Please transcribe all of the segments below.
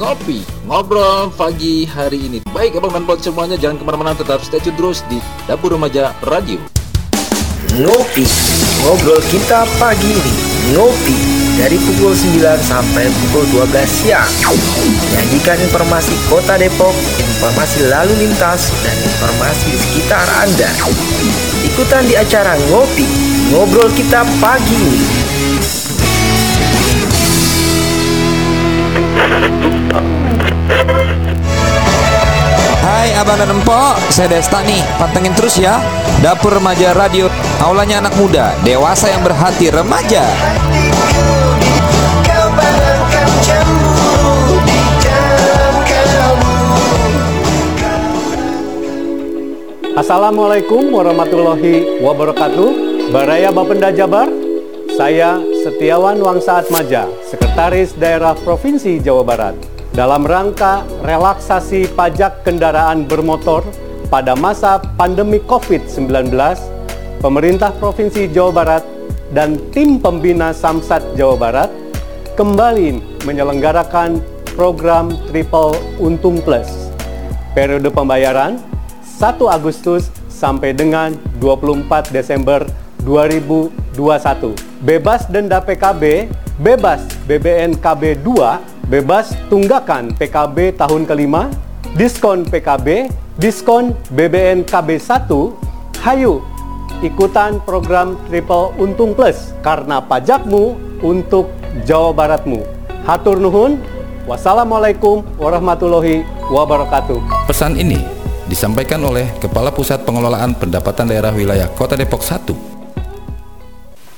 ngopi, ngobrol pagi hari ini. Baik abang dan buat semuanya jangan ke mana-mana tetap stay tune terus di Dapur Remaja Radio. Ngopi, ngobrol kita pagi ini. Ngopi dari pukul 9 sampai pukul 12 siang. Menyajikan informasi kota Depok, informasi lalu lintas, dan informasi di sekitar Anda. Ikutan di acara Ngopi, ngobrol kita pagi ini. Hai abang dan empok, saya Desta nih. Pantengin terus ya. Dapur Remaja Radio. Aulanya anak muda, dewasa yang berhati remaja. Assalamualaikum warahmatullahi wabarakatuh. Baraya Bapenda Jabar. Saya Setiawan Wangsaat Maja Sekretaris Daerah Provinsi Jawa Barat Dalam rangka relaksasi pajak kendaraan bermotor pada masa pandemi COVID-19 Pemerintah Provinsi Jawa Barat dan tim pembina Samsat Jawa Barat kembali menyelenggarakan program Triple Untung Plus periode pembayaran 1 Agustus sampai dengan 24 Desember 2021. Bebas denda PKB, bebas BBN KB 2, bebas tunggakan PKB tahun kelima, diskon PKB, diskon BBN KB 1, hayu ikutan program Triple Untung Plus karena pajakmu untuk Jawa Baratmu. Hatur nuhun. Wassalamualaikum warahmatullahi wabarakatuh. Pesan ini disampaikan oleh Kepala Pusat Pengelolaan Pendapatan Daerah Wilayah Kota Depok 1.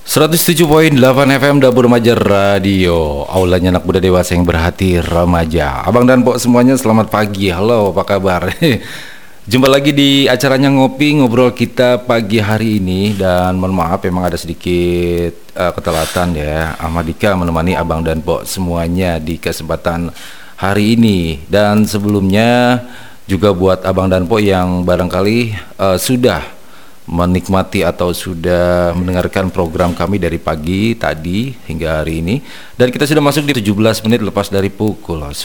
107.8 FM Dapur Remaja Radio. Aulanya anak muda dewasa yang berhati remaja. Abang dan Pok semuanya selamat pagi. Halo apa kabar? Jumpa lagi di acaranya Ngopi Ngobrol kita pagi hari ini. Dan mohon maaf memang ada sedikit uh, ketelatan ya. Ahmadika menemani Abang dan Pok semuanya di kesempatan hari ini. Dan sebelumnya juga buat Abang dan Pok yang barangkali uh, sudah menikmati atau sudah mendengarkan program kami dari pagi tadi hingga hari ini. Dan kita sudah masuk di 17 menit lepas dari pukul 10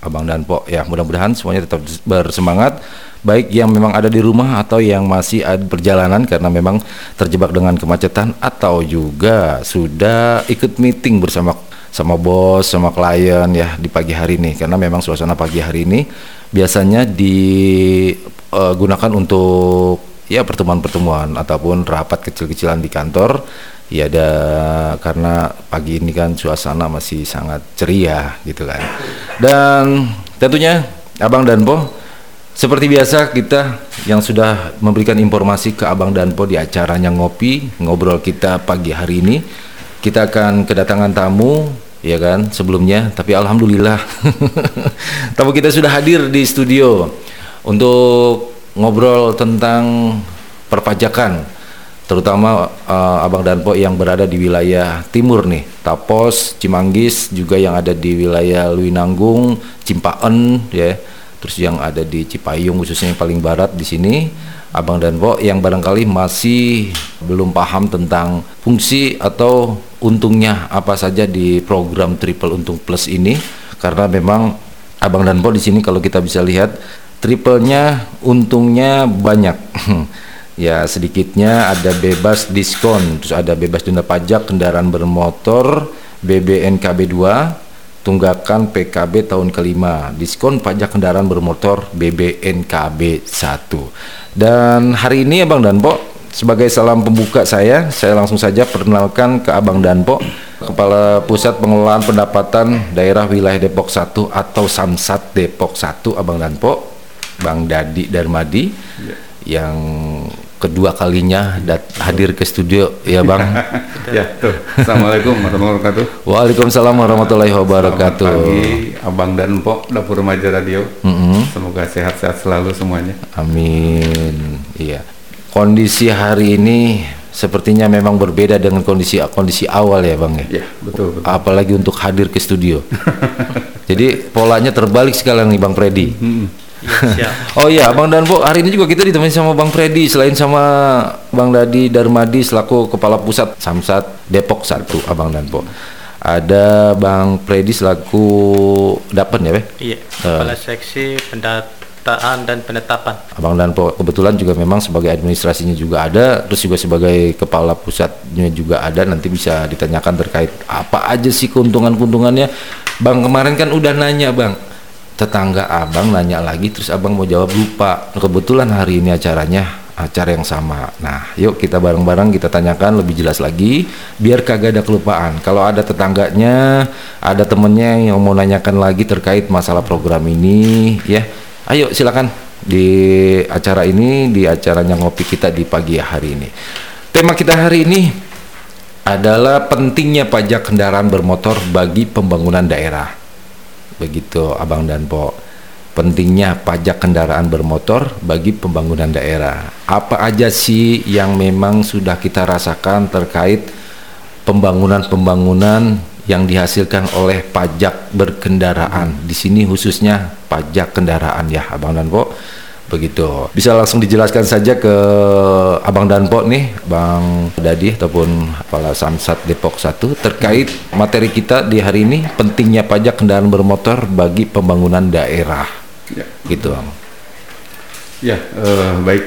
Abang dan Pok. Ya mudah-mudahan semuanya tetap bersemangat. Baik yang memang ada di rumah atau yang masih ada perjalanan karena memang terjebak dengan kemacetan atau juga sudah ikut meeting bersama sama bos sama klien ya di pagi hari ini. Karena memang suasana pagi hari ini biasanya digunakan untuk ya pertemuan-pertemuan ataupun rapat kecil-kecilan di kantor. Ya ada karena pagi ini kan suasana masih sangat ceria gitu kan. Dan tentunya Abang dan Po seperti biasa kita yang sudah memberikan informasi ke Abang dan Po di acaranya ngopi ngobrol kita pagi hari ini kita akan kedatangan tamu ya kan sebelumnya. Tapi alhamdulillah tamu kita sudah hadir di studio untuk ngobrol tentang perpajakan terutama uh, Abang dan Po yang berada di wilayah timur nih. Tapos, Cimanggis juga yang ada di wilayah Luinanggung, Cimpaen ya. Terus yang ada di Cipayung khususnya yang paling barat di sini. Abang dan Po yang barangkali masih belum paham tentang fungsi atau untungnya apa saja di program Triple Untung Plus ini. Karena memang Abang dan Po di sini kalau kita bisa lihat triplenya untungnya banyak. Ya sedikitnya ada bebas diskon. Terus ada bebas denda pajak kendaraan bermotor BBNKB 2 tunggakan PKB tahun kelima. Diskon pajak kendaraan bermotor BBNKB 1 dan hari ini Abang Danpo sebagai salam pembuka saya saya langsung saja perkenalkan ke Abang Danpo Kepala Pusat Pengelolaan Pendapatan Daerah Wilayah Depok 1 atau Samsat Depok 1 Abang Danpo Bang Dadi Darmadi ya. yang kedua kalinya dat hadir ke studio ya Bang. ya, tuh. Assalamualaikum warahmatullahi wabarakatuh. Waalaikumsalam warahmatullahi wabarakatuh. Selamat pagi Abang dan Pok Dapur Remaja Radio. Mm -hmm. Semoga sehat-sehat selalu semuanya. Amin. Iya. Kondisi hari ini sepertinya memang berbeda dengan kondisi kondisi awal ya Bang ya. Iya, betul, betul. Apalagi untuk hadir ke studio. Jadi polanya terbalik sekarang nih Bang Freddy. Hmm. Ya, oh iya, Bang Danpo, hari ini juga kita ditemani sama Bang Freddy selain sama Bang Dadi Darmadi selaku Kepala Pusat Samsat Depok 1, Abang Danpo. ada Bang Predi selaku dapat ya, Beh? Iya, Kepala Seksi Pendataan dan Penetapan. Abang dan Po kebetulan juga memang sebagai administrasinya juga ada, terus juga sebagai kepala pusatnya juga ada. Nanti bisa ditanyakan terkait apa aja sih keuntungan-keuntungannya. Bang kemarin kan udah nanya bang, tetangga abang nanya lagi, terus abang mau jawab lupa. Kebetulan hari ini acaranya acara yang sama. Nah, yuk kita bareng-bareng kita tanyakan lebih jelas lagi, biar kagak ada kelupaan. Kalau ada tetangganya, ada temennya yang mau nanyakan lagi terkait masalah program ini, ya, ayo silakan di acara ini, di acaranya ngopi kita di pagi hari ini. Tema kita hari ini adalah pentingnya pajak kendaraan bermotor bagi pembangunan daerah. Begitu Abang dan Po pentingnya pajak kendaraan bermotor bagi pembangunan daerah. Apa aja sih yang memang sudah kita rasakan terkait pembangunan-pembangunan yang dihasilkan oleh pajak berkendaraan. Di sini khususnya pajak kendaraan ya, Abang dan Po. Begitu. Bisa langsung dijelaskan saja ke Abang dan Po nih, Bang Dadi ataupun Kepala Samsat Depok 1 terkait materi kita di hari ini pentingnya pajak kendaraan bermotor bagi pembangunan daerah Ya. Gitu, Bang. Ya, eh, baik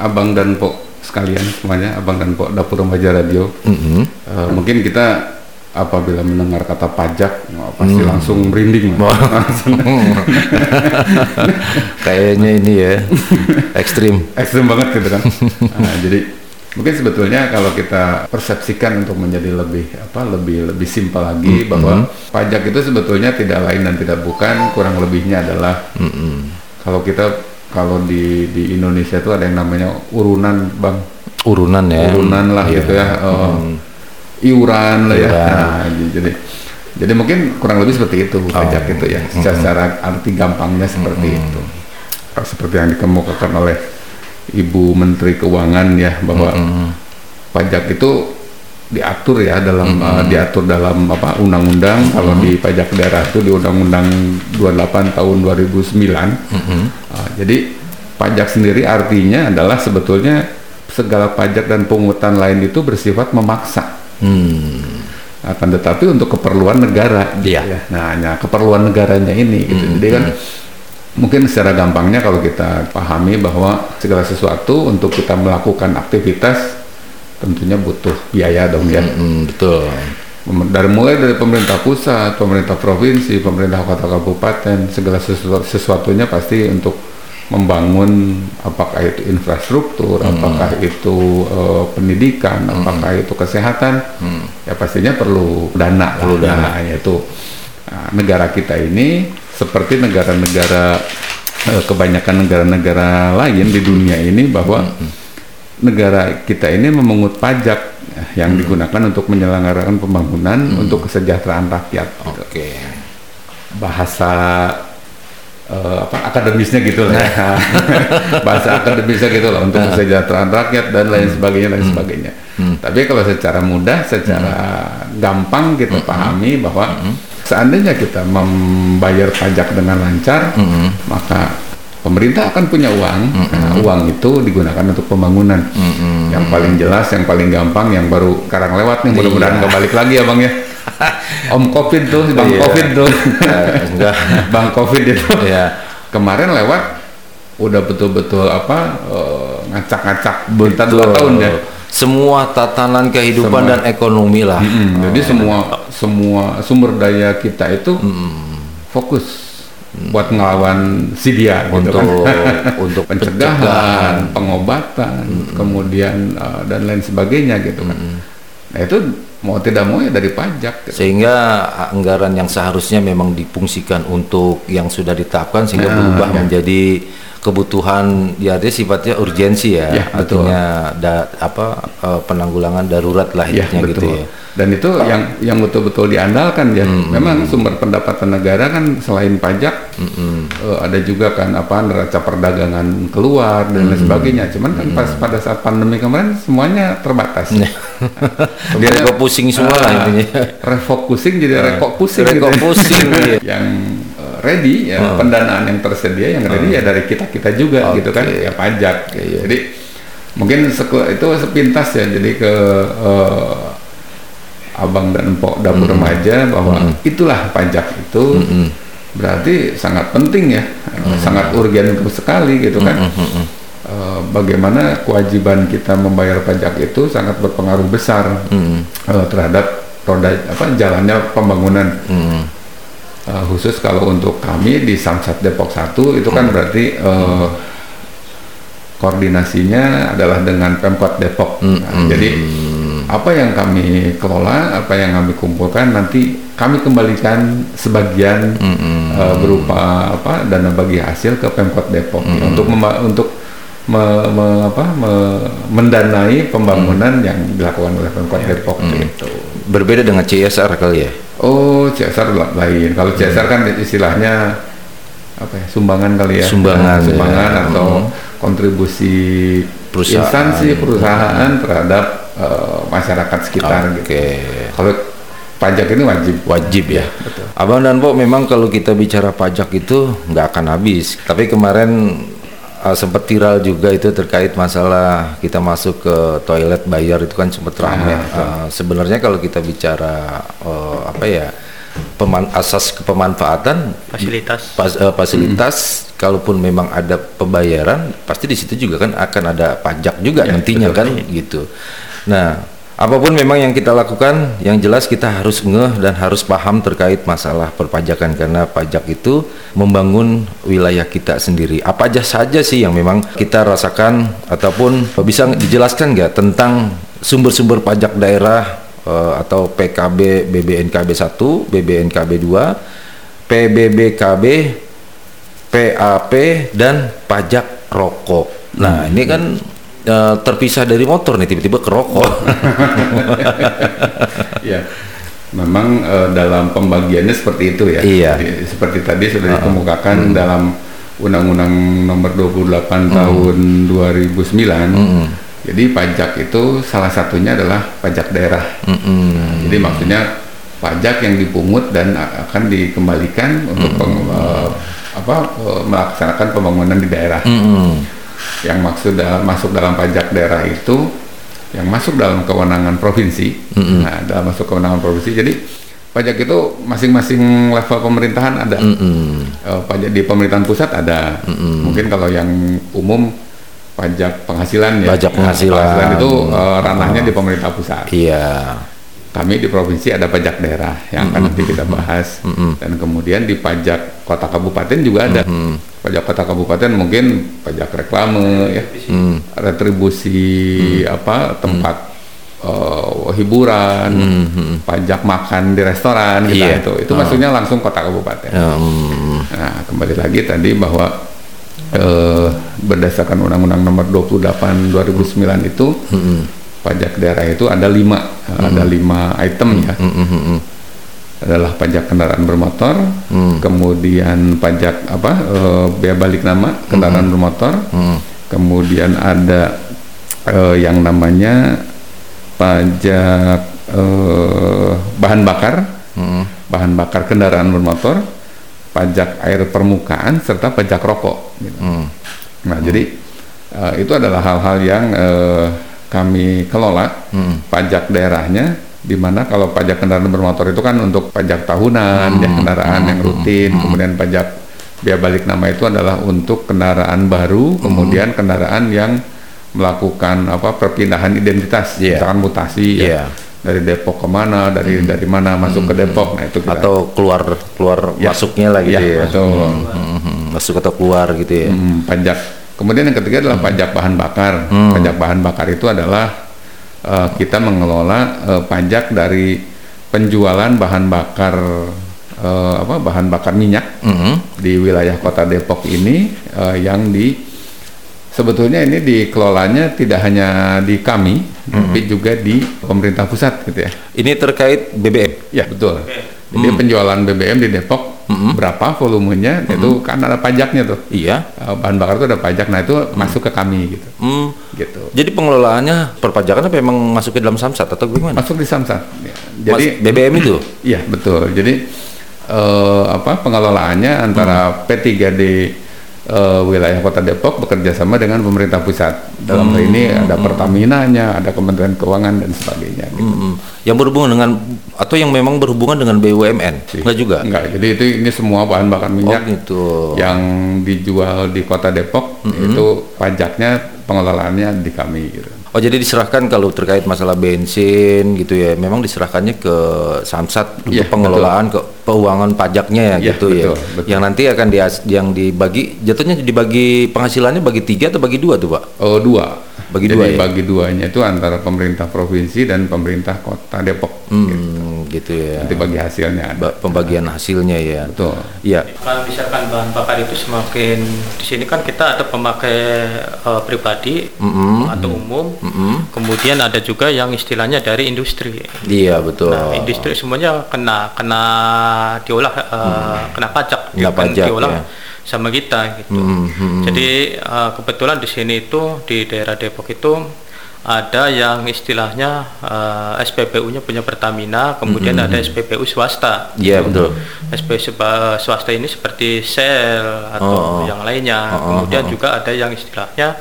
Abang dan Pok sekalian semuanya, Abang dan Pok Dapur Remaja Radio. Mhm. Eh, mungkin kita apabila mendengar kata pajak oh, pasti Hmm. langsung merinding. Kayaknya ini ya ekstrim. Ekstrim banget gitu kan. Nah, jadi mungkin sebetulnya kalau kita persepsikan untuk menjadi lebih apa lebih lebih simpel lagi Hmm. bahwa pajak itu sebetulnya tidak lain dan tidak bukan kurang lebihnya adalah Mm-mm. kalau kita kalau di di Indonesia itu ada yang namanya urunan bang Urunan ya. urunan lah Iya. gitu ya eh, Hmm. Iuran lah ya. Iuran. Nah, jadi jadi mungkin kurang lebih seperti itu pajak Oh. itu ya. Secara, secara arti gampangnya seperti itu. Seperti yang dikemukakan oleh Ibu Menteri Keuangan ya bahwa pajak itu diatur ya dalam uh, diatur dalam apa undang-undang. Kalau di pajak daerah itu di undang-undang 28 tahun 2009 Uh, jadi pajak sendiri artinya adalah sebetulnya segala pajak dan pungutan lain itu bersifat memaksa Hmm. akan tetapi untuk keperluan negara gitu Iya. ya. Nah, hanya keperluan negaranya ini gitu. Jadi kan mungkin secara gampangnya kalau kita pahami bahwa segala sesuatu untuk kita melakukan aktivitas tentunya butuh biaya dong ya. Mm, betul. Dari mulai dari pemerintah pusat, pemerintah provinsi, pemerintah kota kabupaten, segala sesuatu, sesuatunya pasti untuk membangun apakah itu infrastruktur, apakah itu eh, pendidikan, apakah itu kesehatan, ya pastinya perlu dana, perlu dana yaitu nah, negara kita ini seperti negara-negara eh, kebanyakan negara-negara lain di dunia ini bahwa negara kita ini memungut pajak ya, yang digunakan untuk menyelenggarakan pembangunan untuk kesejahteraan rakyat. gitu. Oke. Bahasa eh, apa akademisnya gitu lah ya. Bahasa akademisnya gitu lah untuk kesejahteraan rakyat dan lain sebagainya lain sebagainya. Tapi kalau secara mudah, secara gampang kita pahami bahwa seandainya kita membayar pajak dengan lancar, maka pemerintah akan punya uang. Nah, uang itu digunakan untuk pembangunan. Yang paling jelas, yang paling gampang, yang baru sekarang lewat nih, mudah-mudahan nggak balik lagi ya bang ya. Om Covid tuh, Bang Iya. Covid tuh, Eh, enggak. Bang Covid itu Iya. kemarin lewat udah betul-betul apa eh, ngacak-ngacak kita dua Betul. tahun ya. Semua tatanan kehidupan Semua. dan ekonomi lah. Mm, Jadi semua semua sumber daya kita itu fokus buat ngelawan si dia gitu Untuk kan. untuk pencegahan, pengobatan, kemudian eh, dan lain sebagainya gitu kan. Nah itu mau tidak mau ya dari pajak. Gitu. sehingga anggaran yang seharusnya memang difungsikan untuk yang sudah ditetapkan sehingga Ya, berubah ya. menjadi kebutuhan ya artinya sifatnya urgensi ya, Ya, betul. artinya da- apa eh, penanggulangan darurat lah Ya intinya gitu betul. ya Dan itu yang yang betul-betul diandalkan ya. Memang sumber pendapatan negara kan selain pajak eh, ada juga kan apa neraca perdagangan keluar dan lain sebagainya. Cuman kan pas pada saat pandemi kemarin semuanya terbatas. Dia kok pusing semua lah Ah, intinya refocusing jadi rekok pusing rekok gitu. pusing, iya. yang ready ya pendanaan yang tersedia yang ready ya dari kita kita juga gitu kan ya pajak. Jadi mungkin itu sepintas ya jadi ke eh, abang dan empok dapur remaja bahwa itulah pajak itu. Berarti sangat penting ya, sangat urgen sekali gitu kan. Eh, bagaimana kewajiban kita membayar pajak itu sangat berpengaruh besar eh, terhadap roda apa jalannya pembangunan. Eh, khusus kalau untuk kami di Samsat Depok 1 itu kan berarti eh, koordinasinya adalah dengan Pemkot Depok. Nah, Jadi apa yang kami kelola, apa yang kami kumpulkan nanti kami kembalikan sebagian eh, berupa apa dana bagi hasil ke Pemkot Depok. Ya, untuk untuk me- me- apa, me- mendanai pembangunan yang dilakukan oleh Pemkot Depok gitu. Berbeda dengan CSR kali ya. Oh, CSR la- lain. Kalau CSR kan istilahnya apa ya? Sumbangan kali ya. Sumbangan, Nah, sumbangan ya. atau kontribusi Perusahaan. instansi perusahaan terhadap eh, masyarakat sekitar Oke. gitu. Kalau pajak ini wajib. Wajib ya. Abang dan Pok memang kalau kita bicara pajak itu nggak akan habis. Tapi kemarin uh, sempat viral juga itu terkait masalah kita masuk ke toilet bayar itu kan sempat ramai. Uh, sebenarnya kalau kita bicara uh, apa ya peman asas kepemanfaatan fasilitas pas, eh, fasilitas kalaupun memang ada pembayaran pasti di situ juga kan akan ada pajak juga nantinya kan gitu. Nah, apa pun memang yang kita lakukan yang jelas kita harus ngeh dan harus paham terkait masalah perpajakan karena pajak itu membangun wilayah kita sendiri. Apa aja saja sih yang memang kita rasakan ataupun bisa dijelaskan nggak tentang sumber-sumber pajak daerah eh, atau PKB BBNKB 1, BBNKB 2, PBBKB, PAP dan pajak rokok. Nah, ini kan eh, terpisah dari motor nih tiba-tiba ke rokok. ya. Memang eh, dalam pembagiannya seperti itu ya. Iya. Jadi, seperti tadi sudah dikemukakan dalam Undang-Undang Nomor 28 Tahun 2009. Jadi pajak itu salah satunya adalah pajak daerah. Nah, jadi maksudnya pajak yang dipungut dan akan dikembalikan untuk peng- eh, apa eh, melaksanakan pembangunan di daerah. Mm-mm. Yang maksud dalam, masuk dalam pajak daerah itu yang masuk dalam kewenangan provinsi. Nah, dalam masuk kewenangan provinsi. Jadi pajak itu masing-masing level pemerintahan ada. Eh, pajak di pemerintahan pusat ada. Mungkin kalau yang umum pajak penghasilan ya. Pajak Nah, penghasilan. itu eh, ranahnya di pemerintah pusat. Iya. Kami di provinsi ada pajak daerah yang akan nanti kita bahas. Dan kemudian di pajak kota kabupaten juga ada. Pajak kota kabupaten mungkin pajak reklame ya. Retribusi apa tempat eh, hiburan, pajak makan di restoran gitu Iya. itu. Itu maksudnya langsung kota kabupaten. Hmm, Nah, kembali lagi tadi bahwa eh, berdasarkan Undang-Undang Nomor 28 2009 itu pajak daerah itu ada lima, ada lima item ya. Adalah pajak kendaraan bermotor, kemudian pajak apa eh, bea balik nama kendaraan bermotor, kemudian ada eh, yang namanya pajak eh, bahan bakar, bahan bakar kendaraan bermotor, pajak air permukaan serta pajak rokok. gitu. Nah, jadi eh, itu adalah hal-hal yang eh, kami kelola pajak daerahnya, di mana kalau pajak kendaraan bermotor itu kan untuk pajak tahunan, ya kendaraan yang rutin, kemudian pajak biaya balik nama itu adalah untuk kendaraan baru, kemudian kendaraan yang melakukan apa perpindahan identitas, Iya. misalkan mutasi, ya, Iya. dari Depok ke mana, dari dari mana masuk ke Depok, nah itu kita Atau keluar keluar Ya. masuknya lah gitu Ya, ya. betul. Mhm, Masuk atau keluar gitu ya. Hmm, pajak. Kemudian yang ketiga adalah pajak bahan bakar. Pajak bahan bakar itu adalah eh, kita mengelola eh, pajak dari penjualan bahan bakar eh, apa bahan bakar minyak Mhm. di wilayah kota Depok ini eh, yang di sebetulnya ini dikelolanya tidak hanya di kami tapi juga di pemerintah pusat gitu ya. Ini terkait BBM. Ya betul. Jadi penjualan BBM di Depok berapa volumenya itu kan ada pajaknya tuh. Iya. Uh, bahan bakar itu ada pajak, nah itu masuk ke kami gitu, Hmm. gitu. Jadi pengelolaannya perpajakan apa emang masuk ke dalam samsat atau gimana? Masuk di Samsat. Ya. Mas- Jadi, BBM itu. iya betul. Jadi eh, apa pengelolaannya antara P3D eh, wilayah Kota Depok bekerja sama dengan pemerintah pusat. Dalam hal ini ada Pertamina-nya, ada Kementerian Keuangan dan sebagainya. Gitu. Mm-mm. Yang berhubungan dengan atau yang memang berhubungan dengan BUMN? Enggak juga. Enggak, jadi itu ini semua bahan bakar Oh minyak gitu. yang dijual di Kota Depok itu pajaknya pengelolaannya di kami gitu. Oh jadi diserahkan kalau terkait masalah bensin gitu ya, memang diserahkannya ke Samsat untuk Iya, pengelolaan ke keuangan pajaknya ya Iya, gitu ya. betul, betul. Yang nanti akan di yang dibagi jatuhnya dibagi penghasilannya bagi tiga atau bagi dua tuh pak? Oh dua. Bagi Jadi dua ya? bagi duanya itu antara pemerintah provinsi dan pemerintah kota Depok. Hmm, gitu ya. Nanti bagi hasilnya ada. Ba- Pembagian hasilnya ya. Betul. Iya. Kalau misalkan bahan bakar itu semakin di sini kan kita ada pemakai eh, pribadi atau umum, kemudian ada juga yang istilahnya dari industri. Iya betul. Nah, industri semuanya kena kena diolah eh, kena pajak, Kena kan pajak, diolah ya. sama kita gitu. Hmm, hmm, Jadi eh, kebetulan di sini itu di daerah Depok itu ada yang istilahnya eh, SPBU-nya punya Pertamina, kemudian ada SPBU swasta. Iya betul. SPBU seba- swasta ini seperti sel Oh. atau yang lainnya. Oh, oh, Kemudian oh. juga ada yang istilahnya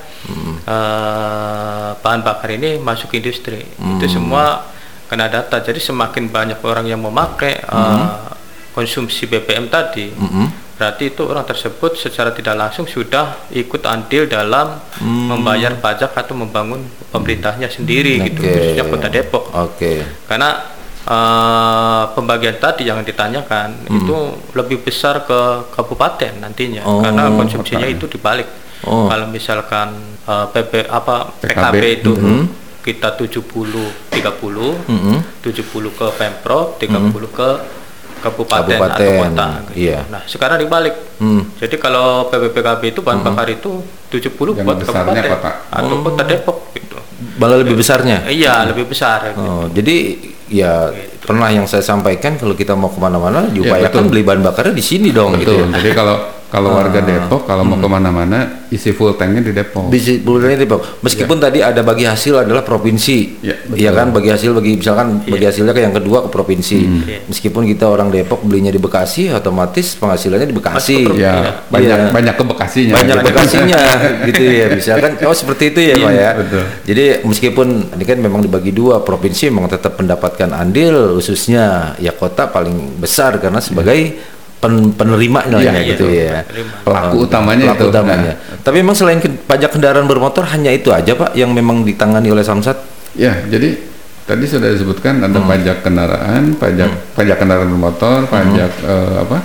eh, bahan bakar ini masuk industri. Itu semua kena data. Jadi semakin banyak orang yang memakai eh, konsumsi BBM tadi, berarti itu orang tersebut secara tidak langsung sudah ikut andil dalam membayar pajak atau membangun pemerintahnya sendiri gitu, Oke. khususnya Kota Depok. Oke. karena eh, pembagian tadi yang ditanyakan itu lebih besar ke kabupaten nantinya Oh, karena konsumsinya itu dibalik. Oh. kalau misalkan eh, PP apa PKB, PKB, itu kita 70 30 Mhm. 70 ke Pemprov 30 ke kabupaten, atau Kabupaten, kota gitu. iya. nah sekarang dibalik Hmm. jadi kalau PPPKB itu bahan bakar itu 70 Yang buat kabupaten kota. atau kota Depok gitu Malah lebih besarnya. Eh, iya lebih besar gitu. Oh, jadi ya pernah yang saya sampaikan kalau kita mau ke mana-mana diupayakan betul. beli bahan bakarnya di sini dong gitu Betul. ya. Jadi kalau kalau warga Ah. Depok kalau mau ke mana-mana isi full tanknya di Depok. Bisa bulannya Depok. Meskipun tadi ada bagi hasil adalah provinsi, Ya, ya kan bagi hasil bagi misalkan bagi hasilnya ke yang kedua ke provinsi. Iya. Meskipun kita orang Depok belinya di Bekasi, otomatis penghasilannya di Bekasi. Ke Ya, Iya. banyak Iya. banyak ke Bekasinya. banyak Bekasinya gitu ya misalkan oh seperti itu ya Iya, pak ya betul. jadi meskipun ini kan memang dibagi dua provinsi memang tetap mendapatkan andil khususnya ya kota paling besar karena sebagai pen- penerima Iya, nilainya gitu iya. ya. Pelaku utamanya pelaku itu. utamanya Nah. tapi memang selain ke- pajak kendaraan bermotor hanya itu aja pak yang memang ditangani oleh Samsat Ya, jadi tadi sudah disebutkan ada Hmm. pajak kendaraan, pajak pajak kendaraan bermotor, pajak eh, apa?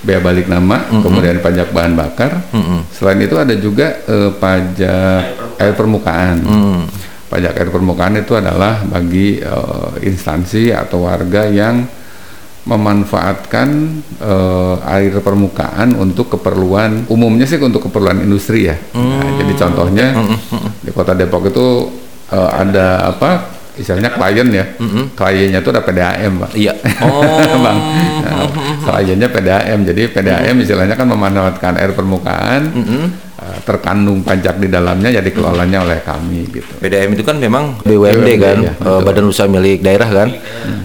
bea balik nama, Hmm. kemudian pajak bahan bakar. Selain itu ada juga eh, pajak air permukaan. Hmm. Pajak air permukaan itu adalah bagi eh, instansi atau warga yang memanfaatkan eh, air permukaan untuk keperluan umumnya sih untuk keperluan industri ya. Nah, jadi contohnya di Kota Depok itu eh, ada apa? Istilahnya klien ya. Kliennya itu ada PDAM, Pak. iya oh Bang. Nah, kliennya PDAM. Jadi PDAM istilahnya kan memanfaatkan air permukaan eh, terkandung pajak di dalamnya ya dikelolanya oleh kami gitu. PDM itu kan memang BUMD BUMD, kan, ya, eh, betul. Badan Usaha Milik Daerah kan.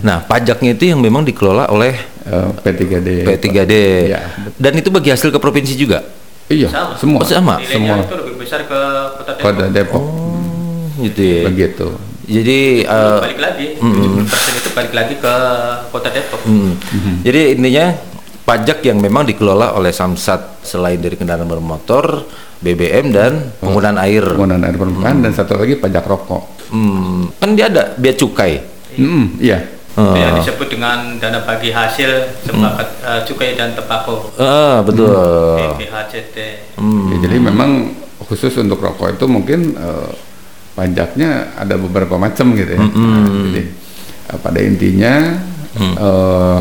Nah, pajaknya itu yang memang dikelola oleh Eh, P3D. P3D. Iya, Dan itu bagi hasil ke provinsi juga. Iya, Sama. semua. Oh, sama? Nilainya Semua. itu lebih besar ke kota Depok. Kota Depok. Gitu ya. Begitu. Jadi eh, balik lagi, 70% itu balik lagi ke kota Depok. mm, jadi intinya pajak yang memang dikelola oleh Samsat selain dari kendaraan bermotor, BBM dan penggunaan air. Penggunaan air permukaan dan satu lagi pajak rokok. Hmm, kan dia ada bea cukai. Hmm, iya. Yang Ah. disebut dengan dana bagi hasil sepakat eh, cukai dan tembakau. Ah, betul. BPHCT. Hmm. Ya, jadi memang khusus untuk rokok itu mungkin eh, pajaknya ada beberapa macam gitu ya. Nah, jadi eh, pada intinya eh,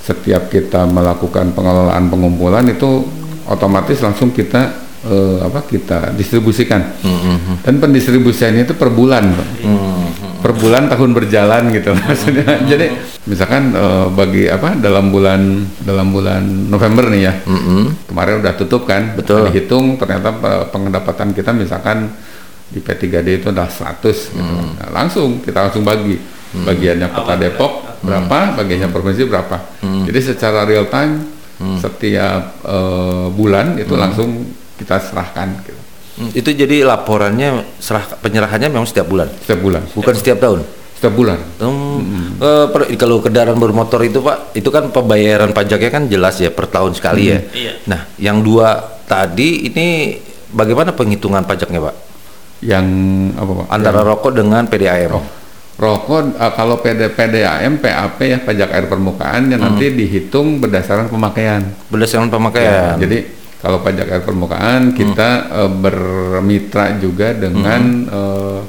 setiap kita melakukan pengelolaan pengumpulan itu otomatis langsung kita eh, apa kita distribusikan. Dan pendistribusiannya itu per bulan, Pak. Per bulan tahun berjalan gitu maksudnya. Jadi misalkan eh, bagi apa dalam bulan dalam bulan November nih ya. Kemarin udah tutup kan. Betul. Dihitung ternyata eh, pendapatan kita misalkan di P3D itu adalah 100 gitu. Nah, langsung kita langsung bagi. Bagiannya Kota Depok berapa, bagiannya provinsi berapa. Jadi secara real time setiap eh, bulan itu langsung kita serahkan gitu. Hmm, itu jadi laporannya serah penyerahannya memang setiap bulan, setiap bulan bukan setiap tahun. setiap bulan Hmm, eh, per- kalau kendaraan bermotor itu pak, itu kan pembayaran pajaknya kan jelas ya per tahun sekali ya. Iya. Nah, yang dua tadi ini bagaimana penghitungan pajaknya pak? yang apa pak Antara rokok dengan PDAM. Oh, rokok eh, kalau PD, PDAM PAP ya pajak air permukaan yang nanti dihitung berdasarkan pemakaian. Berdasarkan Ya, pemakaian. jadi kalau pajak air permukaan kita eh, bermitra juga dengan eh,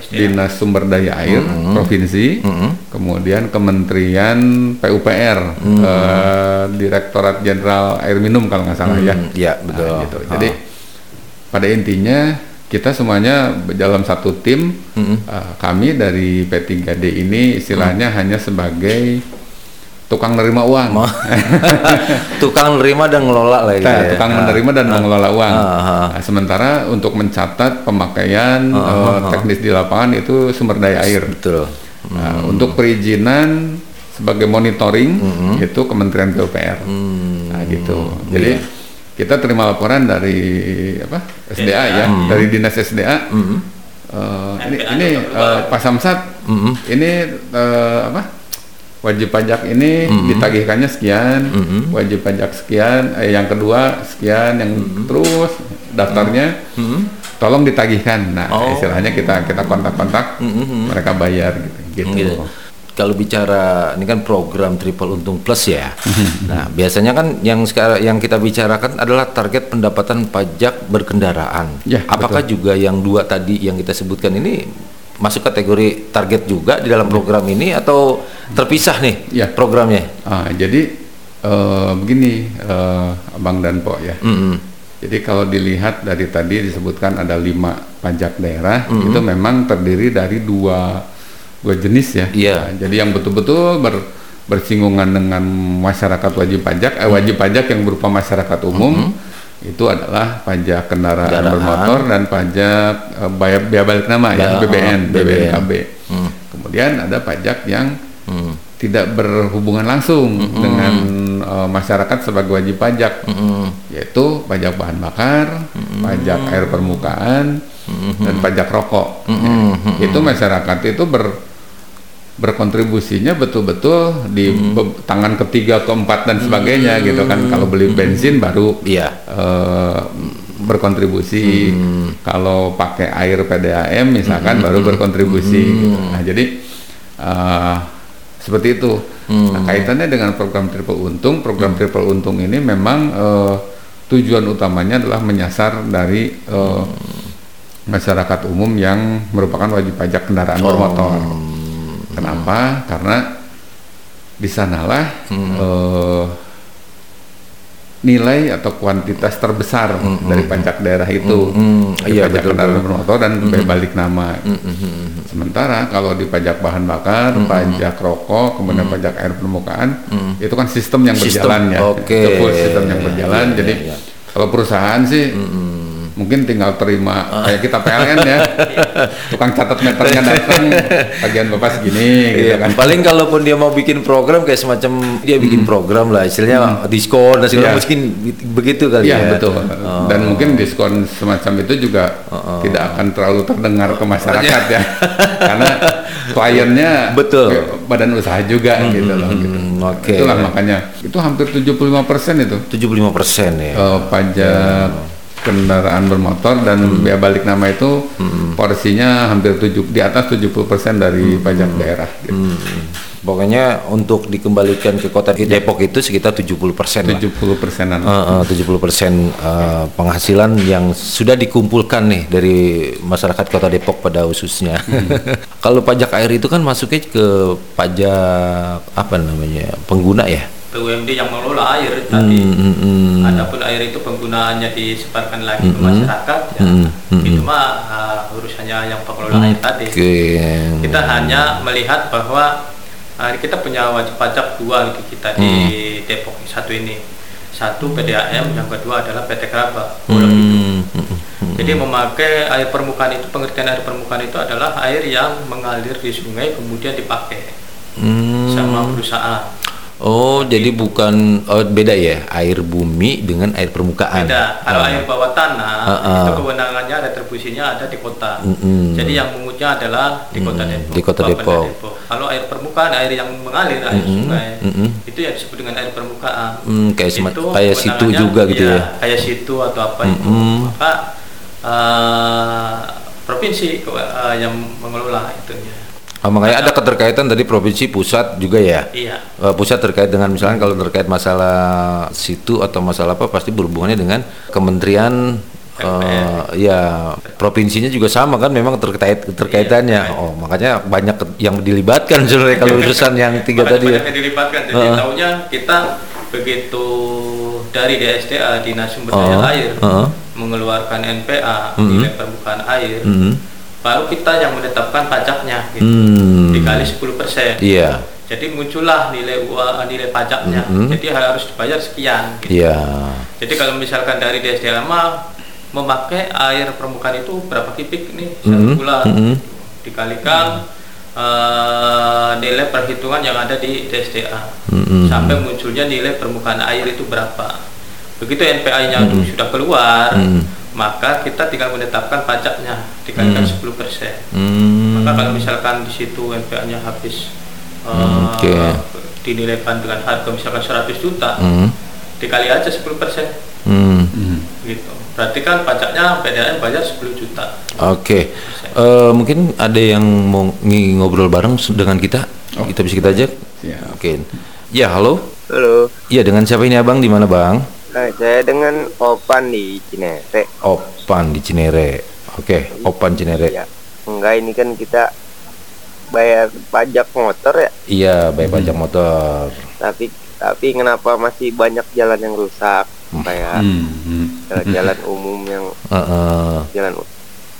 Dinas Sumber Daya Air Provinsi, kemudian Kementerian PUPR, eh, Direktorat Jenderal Air Minum kalau nggak salah ya. Hmm, iya, betul. Nah, gitu. Jadi pada intinya kita semuanya dalam satu tim. eh, kami dari P3D ini istilahnya hanya sebagai tukang nerima uang. Tukang nerima dan ngelola lah gitu Nah, ya. tukang Ah. menerima dan mengelola uang. Ah, ah. Nah, sementara untuk mencatat pemakaian eh, teknis di lapangan itu sumber daya air. Betul. Nah, untuk perizinan sebagai monitoring itu Kementerian PUPR. Nah, gitu. Jadi kita terima laporan dari apa? SDA ya, dari Dinas SDA. Eh, ini ini eh, Pak Samsat, ini eh, apa? Wajib pajak ini ditagihkannya sekian, wajib pajak sekian, eh, yang kedua sekian, yang terus daftarnya tolong ditagihkan. Nah, Oh. istilahnya kita kita kontak-kontak, mereka bayar gitu. gitu. Gitu. Kalau bicara ini kan program triple untung plus ya. nah, biasanya kan yang sekarang yang kita bicarakan adalah target pendapatan pajak berkendaraan. Ya, Apakah juga yang dua tadi yang kita sebutkan ini masuk kategori target juga di dalam program ini atau terpisah nih Ya. programnya? Ah, jadi eh, begini, eh, Abang dan Po ya. Mm-mm. Jadi kalau dilihat dari tadi disebutkan ada lima pajak daerah, itu memang terdiri dari dua dua jenis ya. Iya. Nah, jadi yang betul-betul ber- bersinggungan dengan masyarakat wajib pajak, eh, wajib pajak yang berupa masyarakat umum itu adalah pajak kendaraan, Kendaraan. bermotor dan pajak eh, biaya, biaya balik nama ya, BBN, oh, BBN. BBNKB. Kemudian ada pajak yang Hmm. tidak berhubungan langsung dengan eh, masyarakat sebagai wajib pajak, yaitu pajak bahan bakar, pajak air permukaan, dan pajak rokok. Ya, Itu masyarakat itu ber berkontribusinya betul-betul di be- tangan ketiga, keempat dan sebagainya gitu kan. Kalau beli bensin baru Iya. eh, berkontribusi. Kalau pakai air PDAM misalkan baru berkontribusi. gitu. Nah jadi eh, seperti itu. Nah, kaitannya dengan program triple untung, program triple untung ini memang eh, tujuan utamanya adalah menyasar dari eh, masyarakat umum yang merupakan wajib pajak kendaraan bermotor. Kenapa? Karena di sanalah eh, nilai atau kuantitas terbesar dari pajak daerah itu. Mm, Dari iya, pajak betul, kendaraan betul. bermotor dan bea balik nama. Sementara kalau di pajak bahan bakar pajak rokok kemudian pajak air permukaan itu kan sistem yang Sistem, berjalan ya. oke. itu full sistem yang berjalan. Iya, jadi iya, iya. kalau perusahaan sih mungkin tinggal terima kayak kita PLN ya tukang catat meternya datang bagian bapak segini gitu Iya, kan paling kalaupun dia mau bikin program kayak semacam dia bikin program lah, istilahnya diskon dan segala Iya. mungkin begitu kali Iya ya. betul. Dan mungkin diskon semacam itu juga tidak akan terlalu terdengar ke masyarakat ya, karena kliennya Betul. badan usaha juga gitu loh. Gitu. Hmm, oke. Itulah makanya itu hampir 75 persen itu 75 persen ya. eh, pajak kendaraan bermotor dan biaya balik nama itu porsinya hampir tujuh di atas 70 persen dari pajak daerah. Gitu. Hmm. Pokoknya untuk dikembalikan ke kota Depok itu sekitar 70 persen lah. 70 persenan. Uh, uh, 70 persen uh, penghasilan yang sudah dikumpulkan nih dari masyarakat kota Depok pada khususnya. Kalau pajak air itu kan masuknya ke pajak apa namanya pengguna ya. BUMD yang mengelola air tadi. Hmm, hmm, Adapun air itu penggunaannya disebarkan lagi ke masyarakat, ya, Hmm, hmm, itu mah uh, urusannya yang pengelola air tadi. Kita hanya melihat bahwa uh, kita punya wajib pajak dua di kita di Hmm. Depok satu ini. Satu PDAM, yang kedua adalah PT. Hmm, hmm, hmm. Jadi memakai air permukaan itu, pengertian air permukaan itu adalah air yang mengalir di sungai kemudian dipakai Hmm. sama perusahaan. Oh, jadi bukan oh, beda ya air bumi dengan air permukaan. Beda. Kalau Oh. air bawah tanah Ah, ah. itu kewenangannya retribusinya ada di kota. Mm-mm. Jadi yang mengutnya adalah di kota Mm-mm, Depok. di Kota Bapenda Depok. Kalau air permukaan, air yang mengalir, air Mm-mm, sungai, mm-mm. itu yang disebut dengan air permukaan. Hmm, kayak Itu kayak situ juga gitu iya, ya. Kayak situ atau apa itu. Mm-mm. Maka eh, provinsi eh, yang mengelola itunya. Oh, makanya ada keterkaitan dari provinsi pusat juga ya. Iya. Eh, pusat terkait dengan misalnya kalau terkait masalah situ atau masalah apa pasti berhubungannya dengan kementerian eh, ya provinsinya juga sama kan memang terkait terkaitannya. Oh makanya banyak yang dilibatkan sebenarnya kalau urusan yang tiga Banyak- tadi ya. yang dilibatkan. Jadi Heeh. tahunya kita begitu dari DSDA Dinas Sumber Daya Heeh, Air heeh. mengeluarkan NPA Mhm. nilai permukaan air, Mhm. Baru kita yang menetapkan pajaknya gitu. Hmm. Dikali 10%. Iya. Jadi muncullah nilai ua- nilai pajaknya. Mhm. Jadi harus dibayar sekian gitu. Iya. Jadi kalau misalkan dari DSDA mah memakai air permukaan itu berapa kubik nih satu Mhm, bulan mhm. dikalikan eh, nilai perhitungan yang ada di DSDA Mhm. sampai munculnya nilai permukaan air itu berapa. Begitu NPA-nya sudah keluar, Mhm. maka kita tinggal menetapkan pajaknya dikalikan Mhm. 10%. Hmm. Maka kalau misalkan di situ NPA-nya habis eh, Hmm, oke. dinilaikan dengan harga misalkan 100 juta, Hmm. dikali aja 10% Hmm. gitu. Berarti kan pajaknya PDAM bayar 10 juta. Oke, Eh, mungkin ada yang mau ng- ngobrol bareng dengan kita. Kita bisa kita ajak. Oke. Ya, halo. Halo, Iya, dengan siapa ini abang? Di mana bang? Nah, saya dengan Opan di Cinere. Opan di Cinere. Oke, Opan Cinere. Ya, enggak ini kan kita bayar pajak motor ya, Iya, bayar pajak motor. tapi tapi kenapa masih banyak jalan yang rusak kayak Hmm, hmm. jalan-jalan umum yang Heeh. jalan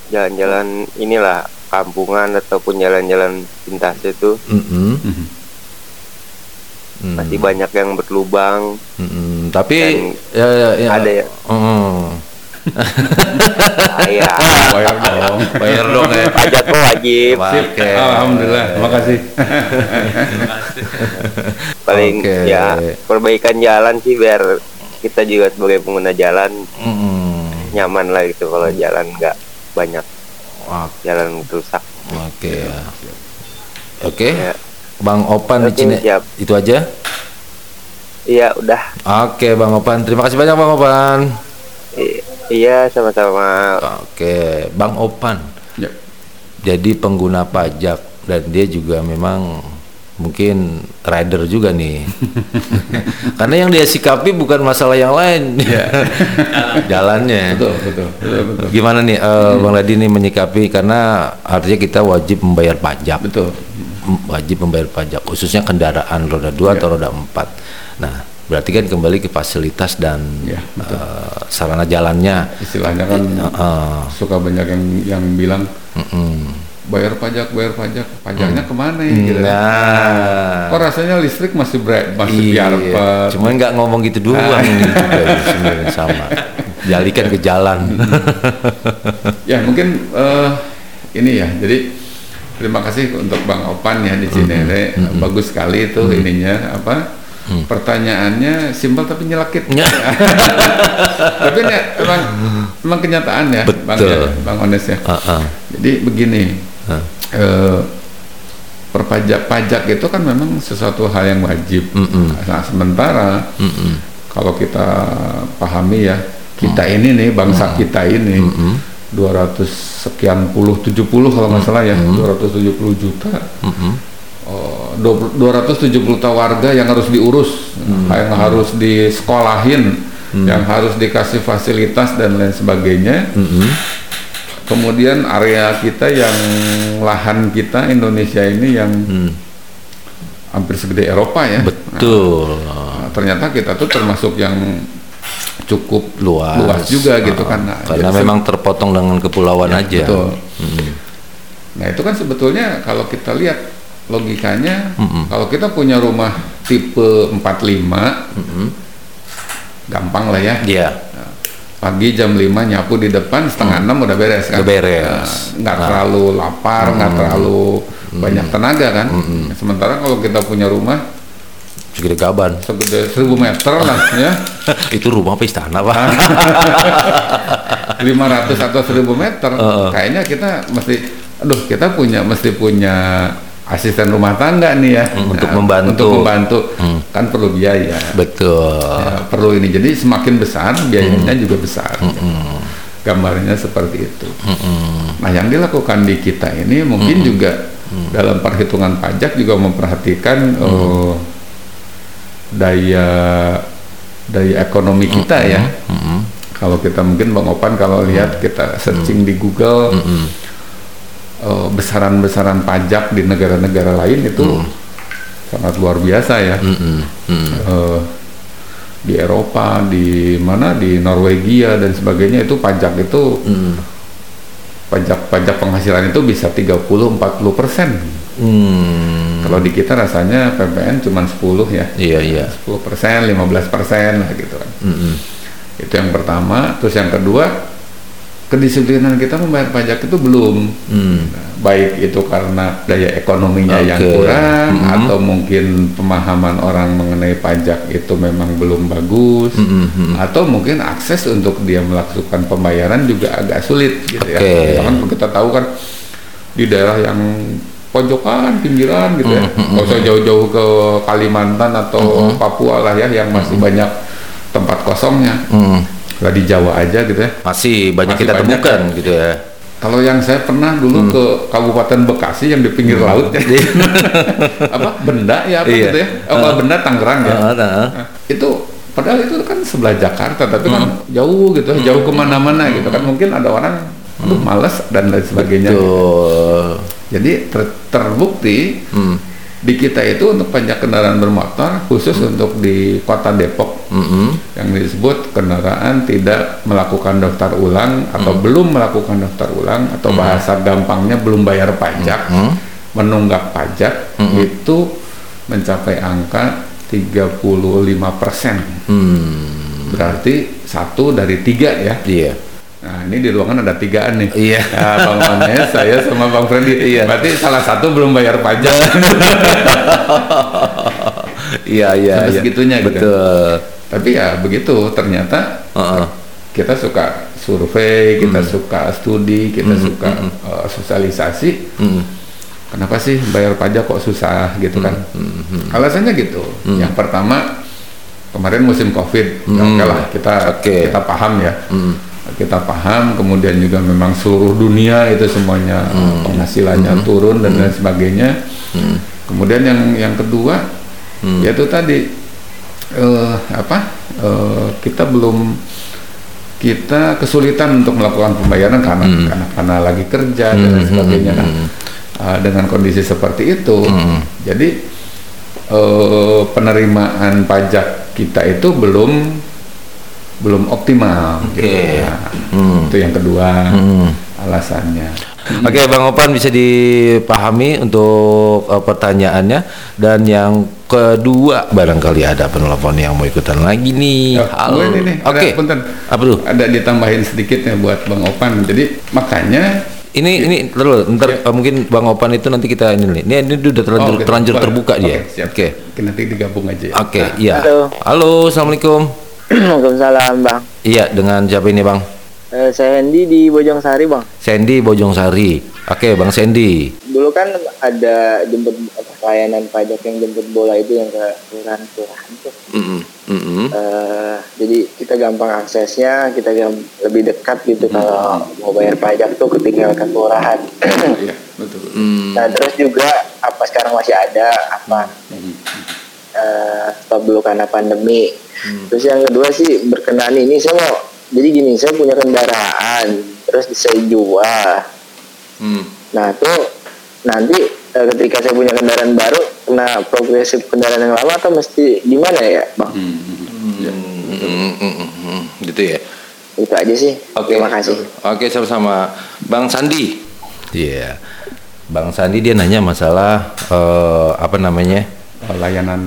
jalan-jalan inilah kampungan ataupun jalan-jalan pintas itu Mm-mm. Mhm. Mm. masih banyak yang berlubang. Mm-mm. Tapi ya, ya, ya. ada ya. Saya Bayar dong. Bayar dong ya. pajak kok wajib. Oke. Alhamdulillah. Terima kasih. Paling ya perbaikan jalan sih biar kita juga sebagai pengguna jalan Mm-mm. nyaman lah gitu kalau jalan nggak banyak jalan rusak. Oke ya. Oke. Ya. Bang Opan di siap. Itu aja. Iya udah. Oke, Bang Opan. Terima kasih banyak Bang Opan. I- iya sama-sama. Oke, Bang Opan. Ya. Jadi pengguna pajak dan dia juga memang mungkin rider juga nih. Karena yang dia sikapi bukan masalah yang lain. Jalannya. Betul, betul, betul, betul. Gimana nih eh, Bang Ladi nih menyikapi karena artinya kita wajib membayar pajak. Betul. Wajib membayar pajak khususnya kendaraan roda 2 atau roda 4. Nah, berarti kan kembali ke fasilitas dan Ya, betul. eh, sarana jalannya. Istilahnya kan Heeh. suka banyak yang yang bilang Mm-mm. bayar pajak, bayar pajak, pajaknya ke mana ya? Gitu. Nah, Kok rasanya listrik masih bre, masih iya. biarpet. Cuma nggak ngomong gitu doang ini juga sama. Jalikan ke jalan. Ya mungkin eh, ini ya. Jadi terima kasih untuk Bang Opan ya di Cinere. Bagus sekali itu ininya apa? Pertanyaannya simpel tapi nyelakit. Ya. tapi ini emang emang kenyataan ya, Bang Betul. ya, Bang Ones ya. Heeh. Jadi begini, Hah. eh, perpajak pajak itu kan memang sesuatu hal yang wajib. Mm-mm. Nah, sementara Mm-mm. kalau kita pahami ya, kita ini nih bangsa kita ini Mm-mm. 200 sekian puluh 70 kalau nggak salah ya, 270 juta. Mm-mm. Oh, 20 270 juta warga yang harus diurus, yang harus disekolahin, yang harus dikasih fasilitas dan lain sebagainya. Mm-mm. Kemudian area kita yang lahan kita Indonesia ini yang Mm. hampir segede Eropa ya. Betul. Nah, ternyata kita tuh termasuk yang cukup Luas. luas juga gitu Ah, kan. Nah, Karena jadi memang terpotong dengan kepulauan Ya, aja. betul. Mm. Nah itu kan sebetulnya kalau kita lihat logikanya, Mm-mm. kalau kita punya rumah tipe 45, Mm-mm. gampang lah ya. Iya. Pagi jam 5 nyapu di depan, setengah enam udah beres kan. Udah beres. Nah, nggak Nah. terlalu lapar, nggak terlalu banyak tenaga kan. Sementara kalau kita punya rumah segede gaban. segede 1000 meter lah ya. Itu rumah apa istana pak? 500 atau 1000 meter. Kayaknya kita mesti aduh kita punya mesti punya asisten rumah tangga nih ya. Hmm, untuk Nah, membantu. untuk membantu. Hmm. kan perlu biaya. Betul. Ya, perlu ini. Jadi semakin besar biayanya Hmm. juga besar. Gambarnya seperti itu. Nah yang dilakukan di kita ini mungkin juga dalam perhitungan pajak juga memperhatikan eh, daya daya ekonomi kita ya. Kalau kita mungkin bang Opan kalau lihat kita searching di Google eh, besaran-besaran pajak di negara-negara lain itu sangat luar biasa ya. Eh, di Eropa, di mana di Norwegia dan sebagainya itu pajak itu pajak-pajak penghasilan itu bisa 30-40 persen. Hmm. Kalau di kita rasanya PPN cuma 10 ya, Iya iya. 10 persen, 15 persen lah gitu kan. Mm-mm. Itu yang pertama. Terus yang kedua, kedisiplinan kita membayar pajak itu belum. Hmm. Baik itu karena daya ekonominya yang Oke. kurang Mhm. atau mungkin pemahaman orang mengenai pajak itu memang belum bagus Mhm. atau mungkin akses untuk dia melakukan pembayaran juga agak sulit gitu ya. Oke. Misalkan kita tahu kan di daerah yang pojokan, pinggiran gitu ya. Mhm, Nggak usah jauh-jauh ke Kalimantan atau Papua lah ya yang masih banyak tempat kosongnya. Hmm. Lah di Jawa aja gitu ya. Masih banyak Masih kita banyak temukan gitu ya. Kalau yang saya pernah dulu ke Kabupaten Bekasi yang di pinggir laut ya. apa? Benda ya apa Iya. gitu ya? Oh, kalau Benda Tangerang ya. Ah, ah. Nah, itu padahal itu kan sebelah Jakarta tapi kan jauh gitu, jauh ke mana-mana gitu kan mungkin ada orang aduh males dan lain sebagainya. gitu. Jadi ter- terbukti Hmm. di kita itu untuk pajak kendaraan bermotor khusus untuk di kota Depok Mm-mm. yang disebut kendaraan tidak melakukan daftar ulang atau Hmm. belum melakukan daftar ulang atau bahasa gampangnya belum bayar pajak Hmm. menunggak pajak itu mencapai angka 35 persen Hmm. berarti satu dari tiga ya Iya. Nah ini di ruangan ada tigaan nih Iya. Ya, Bang Manes, saya sama Bang Freddy Iya. berarti salah satu belum bayar pajak Iya iya. Sampai iya. segitunya gitu. Betul. tapi ya begitu ternyata Heeh. kita suka survei, kita suka studi, kita suka uh, sosialisasi. Mm. Kenapa sih bayar pajak kok susah gitu kan? Alasannya gitu. Yang pertama kemarin musim covid, ya oke lah kita Oke. kita paham ya. Mm. Kita paham, kemudian juga memang seluruh dunia itu semuanya uh, penghasilannya turun dan lain sebagainya. Kemudian yang yang kedua yaitu tadi eh, apa? eh, kita belum kita kesulitan untuk melakukan pembayaran karena karena, karena lagi kerja dan lain sebagainya. Nah, uh, dengan kondisi seperti itu, jadi uh, penerimaan pajak kita itu belum belum optimal. Oke. gitu. Nah, Hmm. Itu yang kedua Hmm. alasannya. Oke, Bang Opan bisa dipahami untuk eh, pertanyaannya dan yang kedua barangkali ada penelpon yang mau ikutan lagi nih. Oh, Halo. Oke. punten. Apa tuh? Ada ditambahin sedikit ya buat Bang Opan. Jadi makanya Ini ini terus ntar eh, mungkin Bang Opan itu nanti kita ini nih. Ini, ini udah terlanjur Oh, terlanjur Boleh. terbuka Oke, dia. Oke. Oke, nanti digabung aja ya. Oke, Nah, iya. Halo. Halo, Assalamualaikum. Waalaikumsalam bang. Iya, dengan siapa ini, Bang? Eh, saya Hendy di Bojongsari bang. Sandy Bojongsari. Oke, Bang Sandy. Dulu kan ada jemput apa, layanan pajak yang jemput bola itu yang ke kelurahan-kelurahan tuh. Mm-mm, mm-mm. Eh, jadi kita gampang aksesnya, kita gam- lebih dekat gitu kalau mau bayar pajak tuh ketika ke kelurahan. Iya, betul. Mm, nah terus juga apa sekarang masih ada apa stop dulu karena pandemi. Terus yang kedua sih berkenaan ini saya mau jadi gini saya punya kendaraan terus saya jual. mm. Nah tuh nanti eh, ketika saya punya kendaraan baru kena progresif kendaraan yang lama atau mesti gimana ya bang? Mm, mm, mm, mm. Gitu ya. Itu aja sih. Oke. Terima kasih. Oke, sama-sama. Bang Sandi. Iya. Bang Sandi dia nanya masalah eh, apa namanya? Oh, layanan,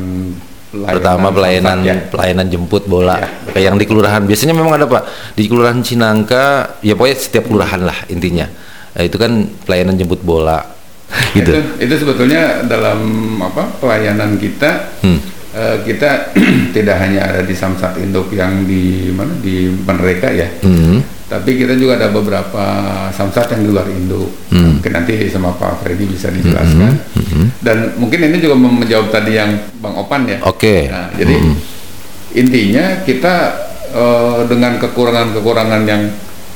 layanan Pertama pelayanan ya. pelayanan jemput bola. Ya, Kayak yang di kelurahan. Biasanya memang ada, Pak. Di kelurahan Cinangka, ya pokoknya setiap kelurahan lah intinya. Nah, itu kan pelayanan jemput bola. gitu. Itu, itu sebetulnya dalam apa pelayanan kita Hmm. eh, kita tidak hanya ada di Samsat Induk yang di mana di Mereka ya, Hmm. Tapi kita juga ada beberapa Samsat yang di luar Induk. Hmm. Mungkin nanti sama Pak Freddy bisa dijelaskan. Dan mungkin ini juga menjawab tadi yang Bang Opan ya. Oke. Nah, jadi intinya kita eh, dengan kekurangan-kekurangan yang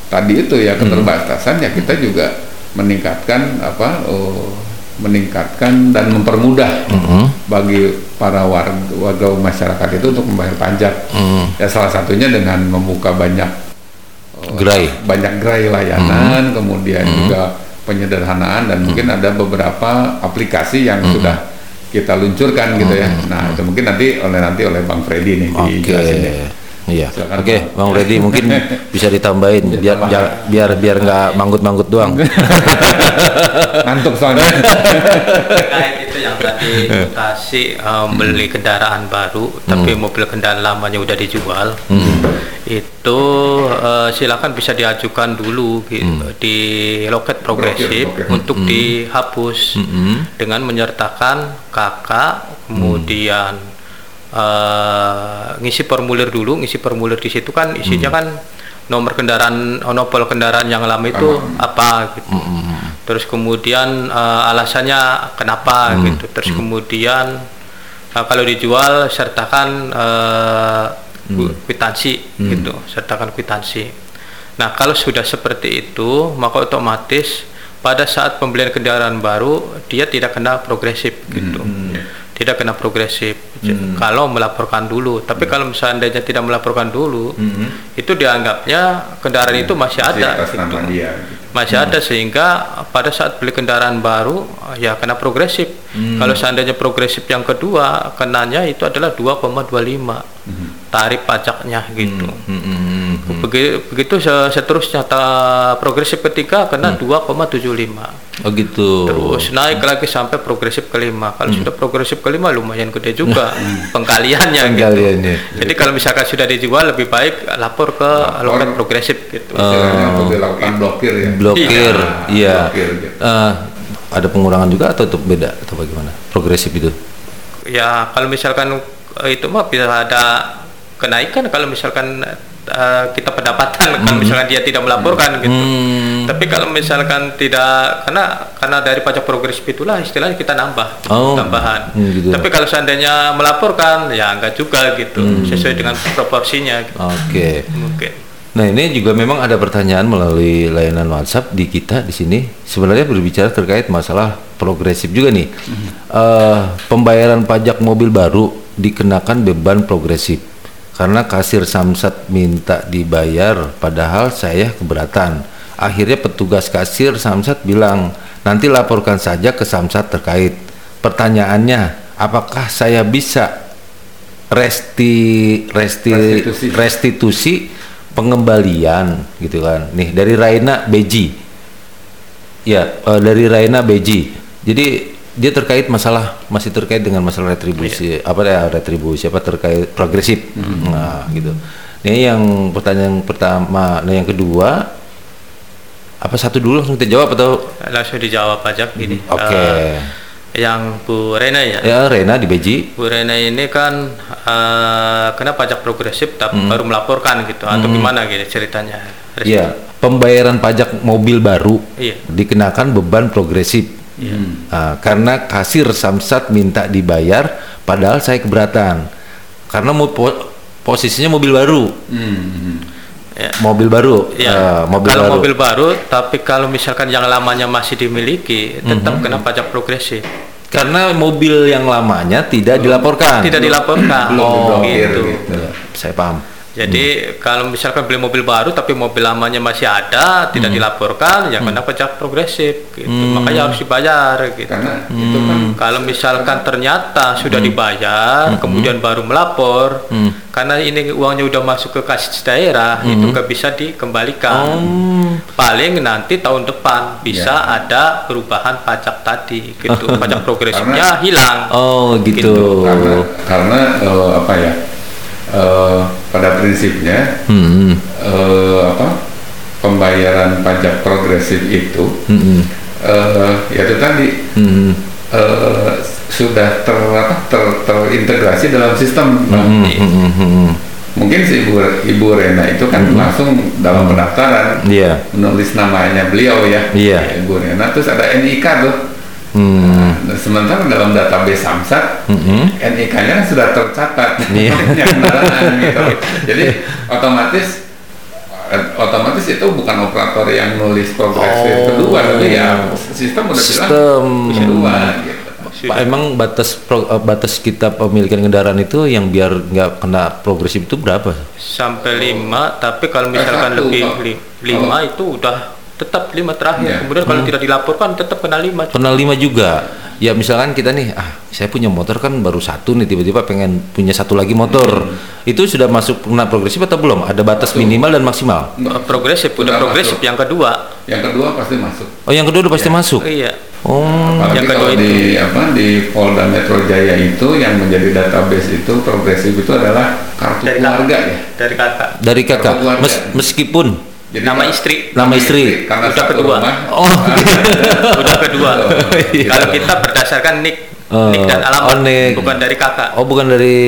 tadi itu ya keterbatasan ya kita juga meningkatkan apa eh, meningkatkan dan mempermudah bagi para warga, warga masyarakat itu untuk membayar pajak. Ya salah satunya dengan membuka banyak Gerai. banyak gerai layanan, kemudian juga penyederhanaan dan mungkin ada beberapa aplikasi yang sudah kita luncurkan gitu ya. Nah, itu mungkin nanti oleh nanti oleh Bang Freddy nih Oke. dijelasin ya. Iya. Oke, Pak. Bang Reddy mungkin bisa ditambahin biar Pak. biar biar biar nggak manggut-manggut doang. Ngantuk soalnya. terkait itu yang tadi mutasi um, beli kendaraan baru tapi mobil kendaraan lamanya udah dijual itu uh, silakan bisa diajukan dulu gitu, di loket progresif Blokir, blokir. untuk dihapus dengan menyertakan kakak kemudian uh, ngisi formulir dulu ngisi formulir di situ kan isinya kan nomor kendaraan nomor kendaraan yang lama itu apa gitu. Terus kemudian eh, alasannya kenapa gitu. Terus kemudian eh, kalau dijual sertakan ku- kwitansi gitu. Sertakan kwitansi. Nah kalau sudah seperti itu maka otomatis pada saat pembelian kendaraan baru dia tidak kena progresif gitu. Tidak kena progresif. J- kalau melaporkan dulu. Tapi kalau misalnya tidak melaporkan dulu itu dianggapnya kendaraan itu masih Masih ada atas gitu. nama dia. gitu. masih ada sehingga pada saat beli kendaraan baru ya kena progresif. Kalau seandainya progresif yang kedua kenanya itu adalah 2,25 tarif pajaknya gitu. Begi- Begitu, se- seterusnya ta- progresif ketiga kena 2,75. Oh gitu. Terus naik lagi sampai progresif kelima. Kalau sudah progresif kelima lumayan gede juga pengkaliannya gitu. Pengkaliannya. Jadi kalau misalkan sudah dijual lebih baik lapor ke loket progresif gitu. Istilahnya untuk dilakukan blokir ya. Blokir, iya. Blokir, gitu. Eh, ada pengurangan juga atau tetap beda atau bagaimana? Progresif itu. ya kalau misalkan eh, itu mah bisa ada kenaikan kalau misalkan eh, kita pendapatan kalau misalkan dia tidak melaporkan gitu. Hmm. Tapi kalau misalkan tidak karena karena dari pajak progresif itulah istilahnya kita nambah Oh, tambahan. hmm, gitu. Tapi kalau seandainya melaporkan ya enggak juga gitu sesuai dengan proporsinya gitu. Oke. mungkin. Nah ini juga memang ada pertanyaan melalui layanan WhatsApp di kita di sini sebenarnya berbicara terkait masalah progresif juga nih Eh, pembayaran pajak mobil baru dikenakan beban progresif karena kasir Samsat minta dibayar padahal saya keberatan. Akhirnya petugas kasir Samsat bilang nanti laporkan saja ke Samsat terkait. Pertanyaannya apakah saya bisa resti resti Restitusi. restitusi pengembalian gitu kan? Nih dari Raina Beji. Ya eh, dari Raina Beji. Jadi dia terkait masalah masih terkait dengan masalah retribusi apa ya retribusi apa terkait progresif nah gitu ini yang pertanyaan pertama nah yang kedua apa satu dulu langsung kita jawab atau Langsung dijawab aja gini. oke Eh, yang Bu Rena ya. ya Raina di Beji Bu Rena ini kan eh, kena pajak progresif tapi baru melaporkan gitu atau gimana gitu ceritanya? Iya, pembayaran pajak mobil baru Iya. dikenakan beban progresif. Ah, karena kasir Samsat minta dibayar, padahal saya keberatan. Karena mo- po- posisinya mobil baru, Ya. mobil baru, Ya, ah, mobil kalau baru. mobil baru, tapi kalau misalkan yang lamanya masih dimiliki, tetap kena pajak progresif. Karena mobil yang lamanya tidak dilaporkan. Tidak dilaporkan. Belum Oh, gitu. gitu. Ya, saya paham. Jadi kalau misalkan beli mobil baru tapi mobil lamanya masih ada, tidak dilaporkan, ya kena pajak progresif. Gitu. Makanya harus dibayar. Gitu. Karena itu kan Kalau misalkan ternyata sudah dibayar, kemudian baru melapor, karena ini uangnya udah masuk ke kas daerah, itu nggak bisa dikembalikan. Paling nanti tahun depan bisa ada perubahan pajak tadi, gitu. Pajak progresifnya hilang. Oh, gitu. karena karena eh, apa ya? Eh, pada prinsipnya Hmm. eh, apa pembayaran pajak progresif itu Hmm. eh, ya itu tadi Hmm. eh, sudah ter, apa, ter- terintegrasi dalam sistem. Bang. Hmm, hmm, hmm, hmm. Mungkin si ibu ibu Rena itu kan langsung dalam pendaftaran Iya. menulis namanya beliau ya, Iya. ibu Rena, terus ada NIK tuh. Hmm. Nah, sementara dalam database Samsat Hmm. NIK-nya sudah tercatat punya kendaraan gitu. Jadi otomatis eh, otomatis itu bukan operator yang nulis progresif Oh. kedua tapi ya sistem udah Sistem. bilang kedua gitu. Pak, emang batas pro- eh, batas kita pemilikan kendaraan itu yang biar nggak kena progresif itu berapa? sampai lima tapi kalau misalkan satu, lebih li- lima itu udah tetap lima terakhir Ya. kemudian kalau tidak dilaporkan tetap kena lima Kena lima juga. Ya misalkan kita nih, ah saya punya motor kan baru satu nih tiba-tiba pengen punya satu lagi motor. Itu sudah masuk kena progresif atau belum? Ada batas minimal dan maksimal. Progresif udah progresif masuk. yang kedua Yang kedua pasti masuk. Oh yang kedua udah pasti masuk. iya Oh. Apalagi yang kedua kalau itu. di apa di Polda Metro Jaya itu yang menjadi database itu progresif itu adalah kartu Dari keluarga kakak. ya. dari kakak Dari kakak, mes- meskipun Jadi Nama istri. Nama istri. karena Udah kedua. rumah. Oh. udah kedua Iya. kalau kita berdasarkan nick Oh, nick dan alamat oh, nick. bukan dari kakak oh bukan dari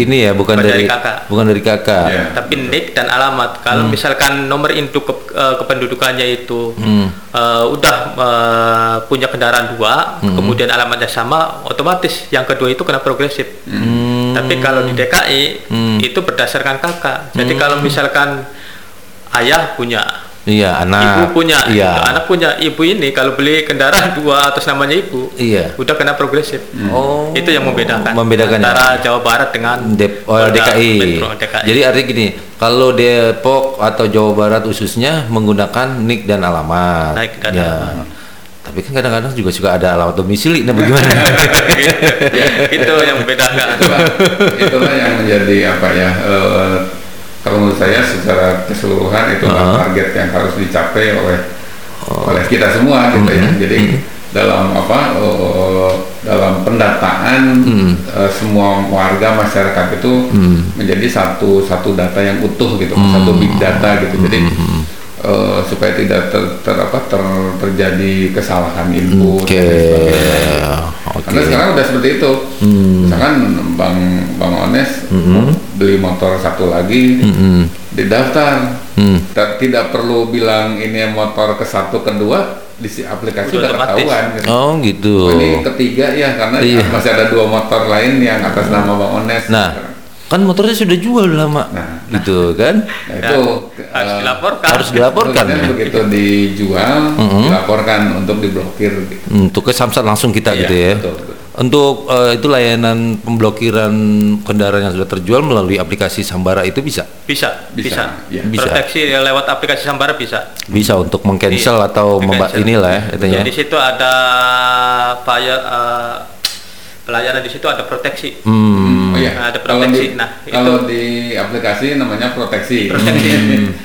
ini ya, bukan, Bukan dari, dari kakak. bukan dari kakak. Iya. tapi nick dan alamat kalau Hmm. misalkan nomor induk ke- eh, kependudukannya itu eh, udah eh, punya kendaraan dua Hmm. kemudian alamatnya sama otomatis yang kedua itu kena progresif Hmm. tapi kalau di DKI itu berdasarkan kakak jadi Hmm. kalau misalkan ayah punya Iya, anak. ibu punya Iya. anak punya ibu ini kalau beli kendaraan dua atas namanya ibu Iya. udah kena progresif Oh. itu yang membedakan Membedakannya. antara Jawa Barat dengan Dep oh, DKI. Metro DKI. Jadi artinya gini, kalau Depok atau Jawa Barat khususnya menggunakan nik dan alamat. Nik dan Ya. alamat. Tapi kan kadang-kadang juga suka ada alamat domisili. Nah, bagaimana? itu yang membedakan itulah, itulah yang menjadi apa ya eh, kalau menurut saya secara keseluruhan itu Uh-huh. target yang harus dicapai oleh oleh kita semua gitu ya Mm-hmm. jadi dalam apa eh, dalam pendataan Mm. eh, semua warga masyarakat itu Mm. menjadi satu satu data yang utuh gitu Mm. satu big data gitu jadi Mm-hmm. eh, supaya tidak ter, ter- apa, ter- terjadi kesalahan input dan sebagainya. Oke. Karena sekarang udah seperti itu. Hmm. Misalkan Bang Bang Ones beli motor satu lagi, Mm-mm. didaftar. Hmm. Tidak perlu bilang ini motor ke satu kedua di si aplikasi Udah ketahuan. Gitu. Oh, gitu. Oh, Ini ketiga ya karena Iya. masih ada dua motor lain yang atas nama Bang Ones. Nah, kan motornya sudah jual udah lama. Nah, gitu kan? Nah, itu harus eh, dilaporkan Harus dilaporkan. Ya? begitu dijual, Mm-mm. dilaporkan untuk diblokir. Gitu. Untuk ke Samsat langsung kita Iya, gitu ya. betul, betul. Untuk eh, itu layanan pemblokiran kendaraan yang sudah terjual melalui aplikasi Sambara itu bisa. bisa Bisa, bisa, iya. Bisa. proteksi lewat aplikasi Sambara bisa Bisa untuk mengcancel Iya, atau di-cancel. inilah ya katanya. Jadi di situ ada paya, eh, pelayanan di situ ada proteksi Hmm. Nah, ada Kalau proteksi. di, Nah, kalau itu- di aplikasi namanya proteksi. Proteksi.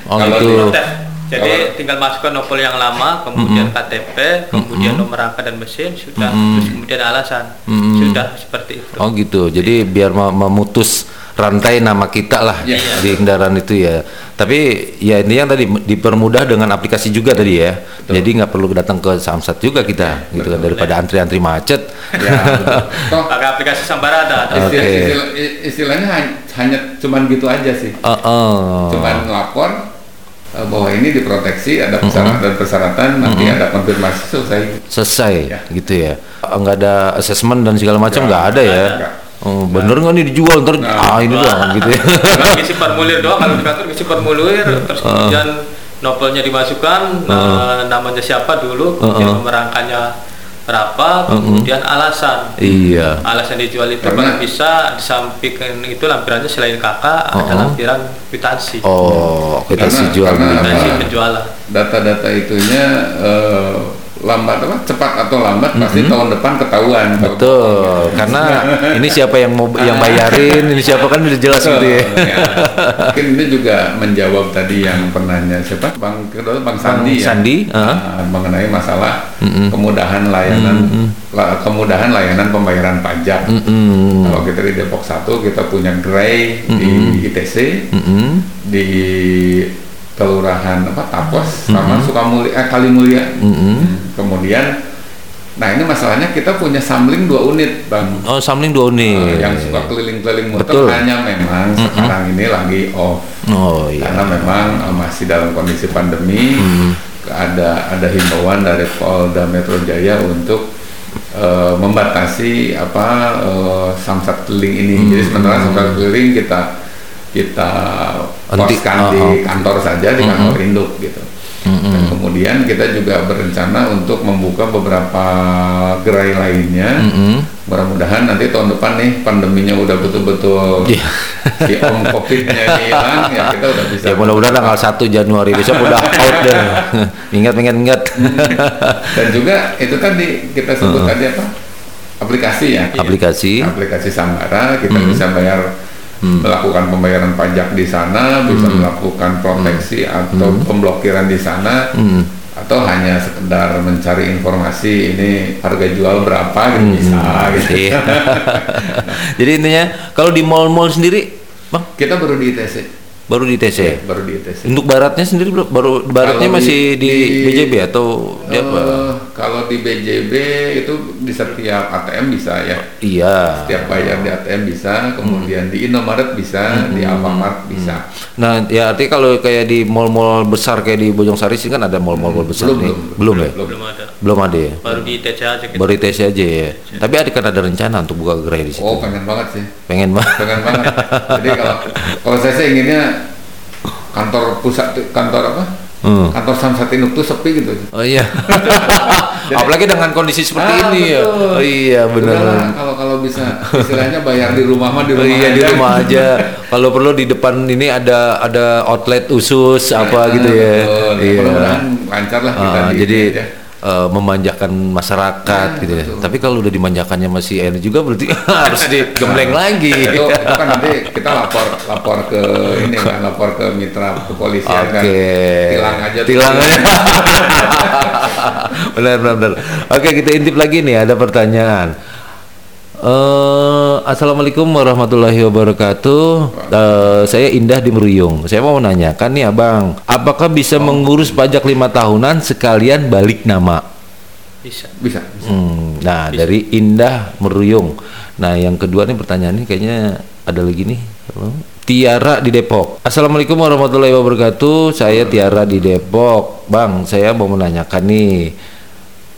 Oh, Kalau gitu. di- Protek. Jadi Kalau- tinggal masukkan nopol yang lama, kemudian KTP, kemudian nomor rangka dan mesin sudah, terus kemudian alasan sudah seperti itu. Oh gitu. Jadi biar me- memutus rantai nama kita lah Iya. di kendaraan itu ya. Tapi ya ini yang tadi dipermudah dengan aplikasi juga tadi ya. Jadi nggak perlu datang ke Samsat juga kita gitu kan daripada antri-antri macet. Ya, betul. Toh, Pakai aplikasi Sambara ada. ada. istilah- istilahnya hanya, hanya cuman gitu aja sih. Oh, oh. Cuman lapor eh, bahwa ini diproteksi, ada persyaratan persyaratan, nanti ada konfirmasi selesai. selesai Ya. gitu ya. Nggak ada assessment dan segala macam nggak ada ya. nggak. Oh, bener nggak nih dijual? Ntar ah Nah. ini doang gitu ya. Kalau ngisi formulir doang kalau di kantor ngisi formulir terus kemudian nopolnya dimasukkan eh, namanya siapa dulu kemudian nomor rangkanya berapa kemudian alasan. Iya. alasan dijual itu Karena- bisa disampaikan itu lampirannya selain kakak ada lampiran kwitansi. Oh, sih jual. kwitansi penjualan. Data-data itunya eh, lambat apa cepat atau lambat pasti tahun depan ketahuan. Mm-hmm. Betul, karena ini siapa yang mau yang bayarin, ini siapa kan udah jelas gitu ya. Ya. Mungkin ini juga menjawab tadi yang penanya siapa Bang kedua Bang Sandi ya. Sandi, ah. Nah, mengenai masalah kemudahan layanan la- kemudahan layanan pembayaran pajak. Mm-mm. Kalau kita di Depok 1 kita punya Gray di ITC Mm-mm. di kelurahan apa Tapos sama Sukamulya eh, Kalimulia. Mm-mm. Kemudian Nah ini masalahnya kita punya samling dua unit bang. Oh, samling dua unit. Eh, yang suka keliling-keliling motor Betul. hanya memang sekarang ini lagi off Oh iya. karena memang eh, masih dalam kondisi pandemi ada ada himbauan dari Polda Metro Jaya untuk eh, membatasi apa eh, samsat keliling ini jadi sementara samsat keliling kita kita Poskan oh, di oh. kantor saja di kantor induk gitu. Dan kemudian kita juga berencana untuk membuka beberapa gerai lainnya. Mudah-mudahan nanti tahun depan nih pandeminya udah betul-betul Iya. si om covidnya hilang ya kita udah bisa Ya mudah-mudahan tanggal 1 Januari besok udah out deh. Ingat ingat ingat. dan juga itu tadi kita sebut tadi apa? Aplikasi ya? Aplikasi. aplikasi Sambara kita bisa bayar melakukan pembayaran pajak di sana bisa melakukan proteksi atau pemblokiran di sana atau hanya sekedar mencari informasi ini harga jual berapa gitu bisa gitu. Iya. Jadi intinya kalau di mall-mall sendiri, Bang, kita baru di ITC baru di TC. baru di ITC Untuk baratnya sendiri belum- baru baratnya Kalau masih di, di- BJB atau di apa? Kalau di BJB itu di setiap ATM bisa ya Iya. setiap bayar di ATM bisa kemudian di Indomaret bisa di Alfamart bisa Nah, ya artinya kalau kayak di mall-mall besar kayak di Bojong Sari sih kan ada mall-mall besar belum nih. belum Belum, ya? belum ada Belum ada ya. baru di TC aja gitu Baru TC aja ya. Tapi ada kan ada rencana untuk buka gerai di situ. oh pengen banget sih Pengen banget. pengen banget jadi kalau kalau saya sih inginnya kantor pusat kantor apa Hmm. kantor Samsat Induk tuh sepi gitu Oh iya. Apalagi dengan kondisi seperti Ah, ini ya. betul. Oh iya benar. kalau kalau bisa istilahnya bayar di rumah mah di Oh rumah iya di aja. rumah aja. Kalau perlu di depan ini ada ada outlet khusus apa gitu ya. Betul. Iya. Mudah-mudahan lancar lah kita Ah, di jadi aja. Eh, memanjakan masyarakat Ya, gitu ya. betul. Tapi kalau udah dimanjakannya masih enak juga berarti harus digembleng lagi. itu, itu kan nanti kita lapor lapor ke ini kan lapor ke mitra kepolisian kan Oke. tilang aja. Tilang aja. benar, benar, benar. Oke, kita intip lagi nih. Ada pertanyaan. Eh, Assalamualaikum warahmatullahi wabarakatuh. Eh, saya Indah di Meruyung. Saya mau menanyakan nih, abang, apakah bisa mengurus pajak lima tahunan sekalian balik nama? bisa bisa Hmm, nah, dari Indah Meruyung. Nah, yang kedua nih pertanyaan ini kayaknya ada lagi nih. Halo. Tiara di Depok. Assalamualaikum warahmatullahi wabarakatuh. Saya Tiara di Depok. Bang, saya mau menanyakan nih.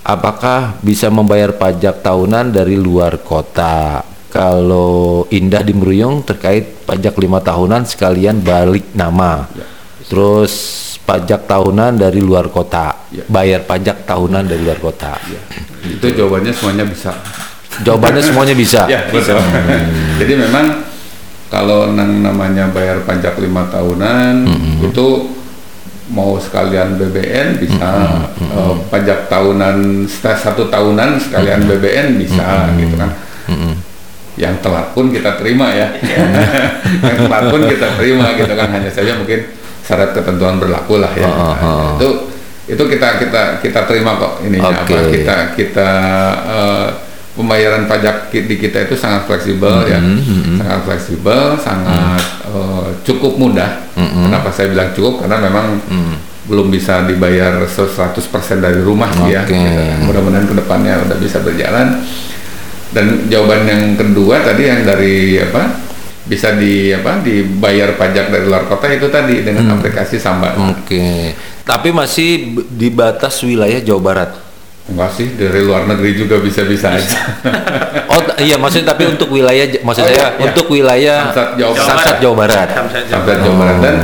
Apakah bisa membayar pajak tahunan dari luar kota? Kalau Indah di Meruyung terkait pajak lima tahunan sekalian balik nama. Terus pajak tahunan dari luar kota. Ya. Bayar pajak tahunan dari luar kota. itu jawabannya semuanya bisa Jawabannya semuanya bisa. ya betul jadi memang kalau namanya bayar pajak lima tahunan itu mau sekalian BBN bisa. Eh, pajak tahunan satu tahunan sekalian BBN bisa gitu kan. Yang telat pun kita terima ya. Yang telat pun kita terima gitu kan. Hanya saja mungkin syarat ketentuan berlaku lah ya. Ah, ah, ah. itu itu kita kita kita terima kok ini apa? Oke. kita kita eh, pembayaran pajak di kita itu sangat fleksibel ya. Sangat fleksibel sangat eh, cukup mudah. Kenapa saya bilang cukup? Karena memang belum bisa dibayar 100% dari rumah sih ya. Gitu. mudah-mudahan ke depannya udah bisa berjalan. Dan jawaban yang kedua tadi yang dari apa bisa di apa dibayar pajak dari luar kota itu tadi dengan aplikasi Samba. Oke. Tapi masih di batas wilayah Jawa Barat. Enggak sih dari luar negeri juga bisa-bisa aja Oh iya maksudnya tapi untuk wilayah maksud Oh, saya iya, iya. untuk wilayah Samsat Jawa Barat. Samsat Jawa Barat. Samsat Jawa Barat. Jawa Barat dan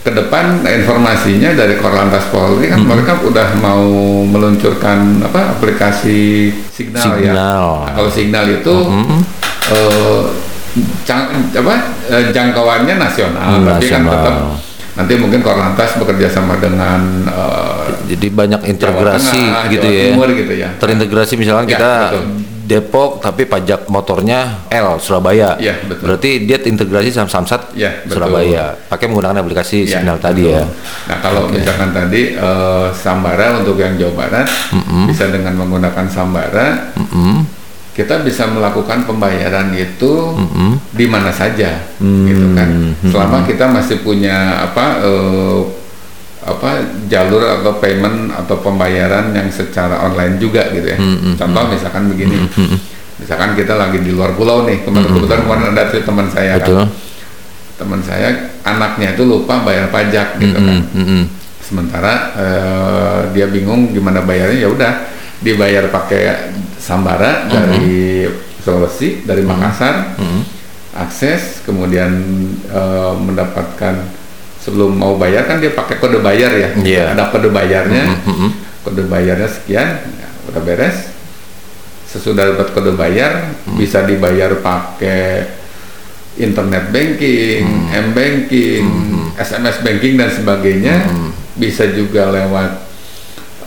ke depan informasinya dari Korlantas Polri kan mereka udah mau meluncurkan apa aplikasi signal, ya. Signal. Nah, kalau signal itu eh, jang- apa eh, jangkauannya nasional, Hmm, tapi kan nasional. tetap nanti mungkin Korlantas bekerja sama dengan eh, Jadi banyak integrasi Tengah, gitu Jawa ya. Gitu ya. Terintegrasi misalnya Ya, kita betul. Depok tapi pajak motornya L Surabaya. Iya, betul. Berarti dia terintegrasi sama Samsat Iya, betul. Surabaya. Pakai menggunakan aplikasi Ya, signal tadi betul. ya. Nah kalau misalkan tadi eh, Sambara untuk yang Jawa Barat bisa dengan menggunakan Sambara, kita bisa melakukan pembayaran itu di mana saja, gitu kan. Selama kita masih punya apa eh, apa jalur atau payment atau pembayaran yang secara online juga gitu ya. Contoh misalkan begini, misalkan kita lagi di luar pulau nih, kemarin kebetulan kemarin ada tuh teman saya Betul. kan, teman saya anaknya itu lupa bayar pajak gitu kan. Mm-mm. Sementara eh, dia bingung gimana bayarnya, ya udah dibayar pakai Sambara dari Sulawesi, dari Makassar, akses, kemudian eh, mendapatkan sebelum mau bayar kan dia pakai kode bayar ya, Iya. ada kode bayarnya, Mm-mm. kode bayarnya sekian, ya, udah beres. Sesudah dapat kode bayar, bisa dibayar pakai internet banking, m banking, SMS banking dan sebagainya, bisa juga lewat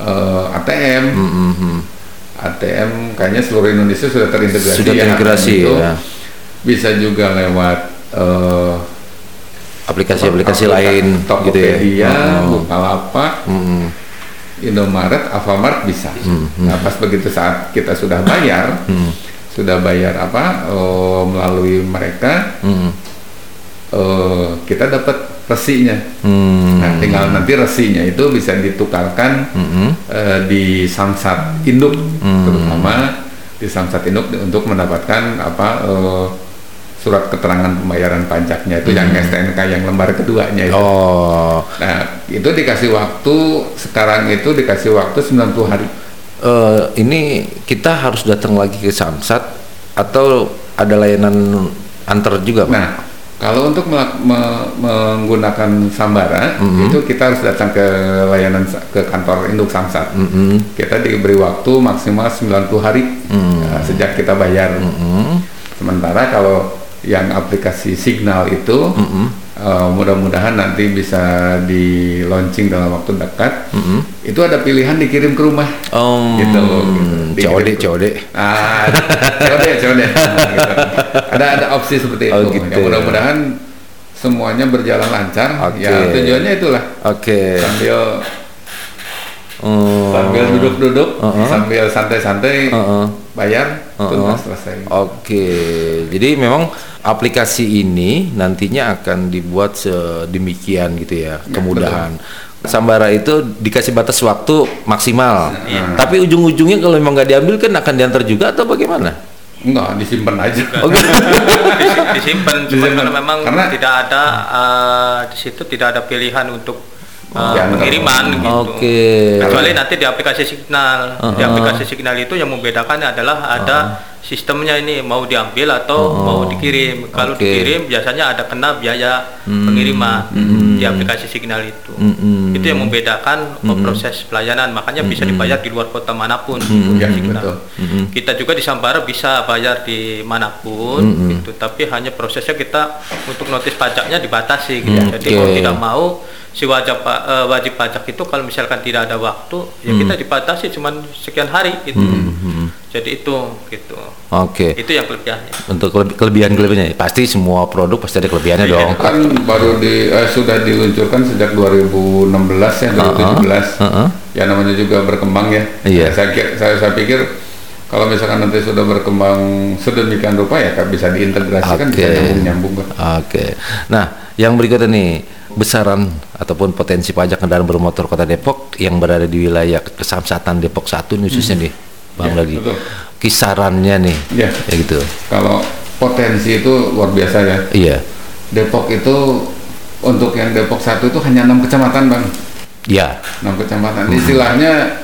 eh, ATM. Mm-mm. ATM kayaknya seluruh Indonesia sudah terintegrasi Sudah ya, terintegrasi, itu. ya. Bisa juga lewat eh, aplikasi-aplikasi aplikasi lain gitu ya. Tokopedia, Oh. Bukalapak, Mm-mm. Indomaret, Alfamart bisa. Hmm, Nah pas begitu saat kita sudah bayar, sudah bayar apa eh, melalui mereka, Mm-mm. eh, kita dapat resinya. Hmm. Nah tinggal nanti resinya itu bisa ditukarkan Mm-mm. eh, di samsat induk, Hmm. terutama di samsat induk untuk mendapatkan apa eh, surat keterangan pembayaran pajaknya itu yang STNK yang lembar keduanya itu. Hmm. Oh, Nah, itu dikasih waktu sekarang itu dikasih waktu 90 hari. eh, ini kita harus datang lagi ke Samsat atau ada layanan antar juga, Pak? Nah, kalau untuk me- menggunakan Sambara Mhm. itu kita harus datang ke layanan ke kantor induk Samsat. Mm-mm. Kita diberi waktu maksimal 90 hari Hmm. nah, sejak kita bayar. Mm-mm. Sementara kalau yang aplikasi Signal itu Mm-mm. Eh, mudah-mudahan nanti bisa di launching dalam waktu dekat. Mm-mm. Itu ada pilihan dikirim ke rumah. Oh, Gitu loh, gitu. COD, COD. Ah, COD, COD. Gitu. Ada ada opsi seperti Oh, itu. gitu. Ya, mudah-mudahan semuanya berjalan lancar. Oke. Ya tujuannya itulah Oke. sambil Oh. sambil duduk-duduk, Uh-uh. sambil santai-santai Uh-uh. bayar, Uh-uh. tuntas selesai. Oke, jadi memang aplikasi ini nantinya akan dibuat sedemikian gitu ya, kemudahan. Sambara itu dikasih batas waktu maksimal, tapi ujung-ujungnya kalau memang nggak diambil kan akan diantar juga atau bagaimana? Enggak, disimpan aja. Oh gitu. Disi- disimpan cuma Disimpan. karena memang Karena- tidak ada eh, di situ tidak ada pilihan untuk eh, Diantar. pengiriman gitu. Oke. Kecuali nanti di aplikasi Signal. Di Uh-uh. aplikasi Signal itu yang membedakan adalah ada sistemnya ini mau diambil atau Oh, mau dikirim. Kalau oke. dikirim biasanya ada kena biaya Hmm. pengiriman di aplikasi Signal itu. Mm-mm. Itu yang membedakan eh, proses pelayanan. Makanya bisa dibayar di luar kota mana pun. Ya, Signal. betul. Kita juga di Sambara bisa bayar di mana pun, gitu. Tapi hanya prosesnya kita untuk notis pajaknya dibatasi, gitu. Hmm, Jadi oke. mau tidak mau si wajib pa- eh, wajib pajak itu kalau misalkan tidak ada waktu, ya Hmm. kita dibatasi cuman sekian hari, gitu. Jadi itu, gitu. Oke. Itu yang kelebihannya. Untuk keleb- kelebihan-kelebihannya, pasti semua produk pasti ada kelebihannya Iya. dong. kan baru di eh, sudah diluncurkan sejak 2016 ya 2017 Uh-uh. ya namanya juga berkembang ya Iya. saya, kira- saya saya pikir kalau misalkan nanti sudah berkembang sedemikian rupa ya kan bisa diintegrasikan Oke. bisa nyambung nyambung kan Oke. Nah, yang berikutnya nih, besaran ataupun potensi pajak kendaraan bermotor Kota Depok yang berada di wilayah Kesamsatan Depok 1 nih khususnya nih, Bang Ya, lagi. betul. Kisarannya nih. Ya. Ya gitu. kalau potensi itu luar biasa ya Iya. Depok itu untuk yang Depok satu itu hanya enam kecamatan bang Ya. enam kecamatan istilahnya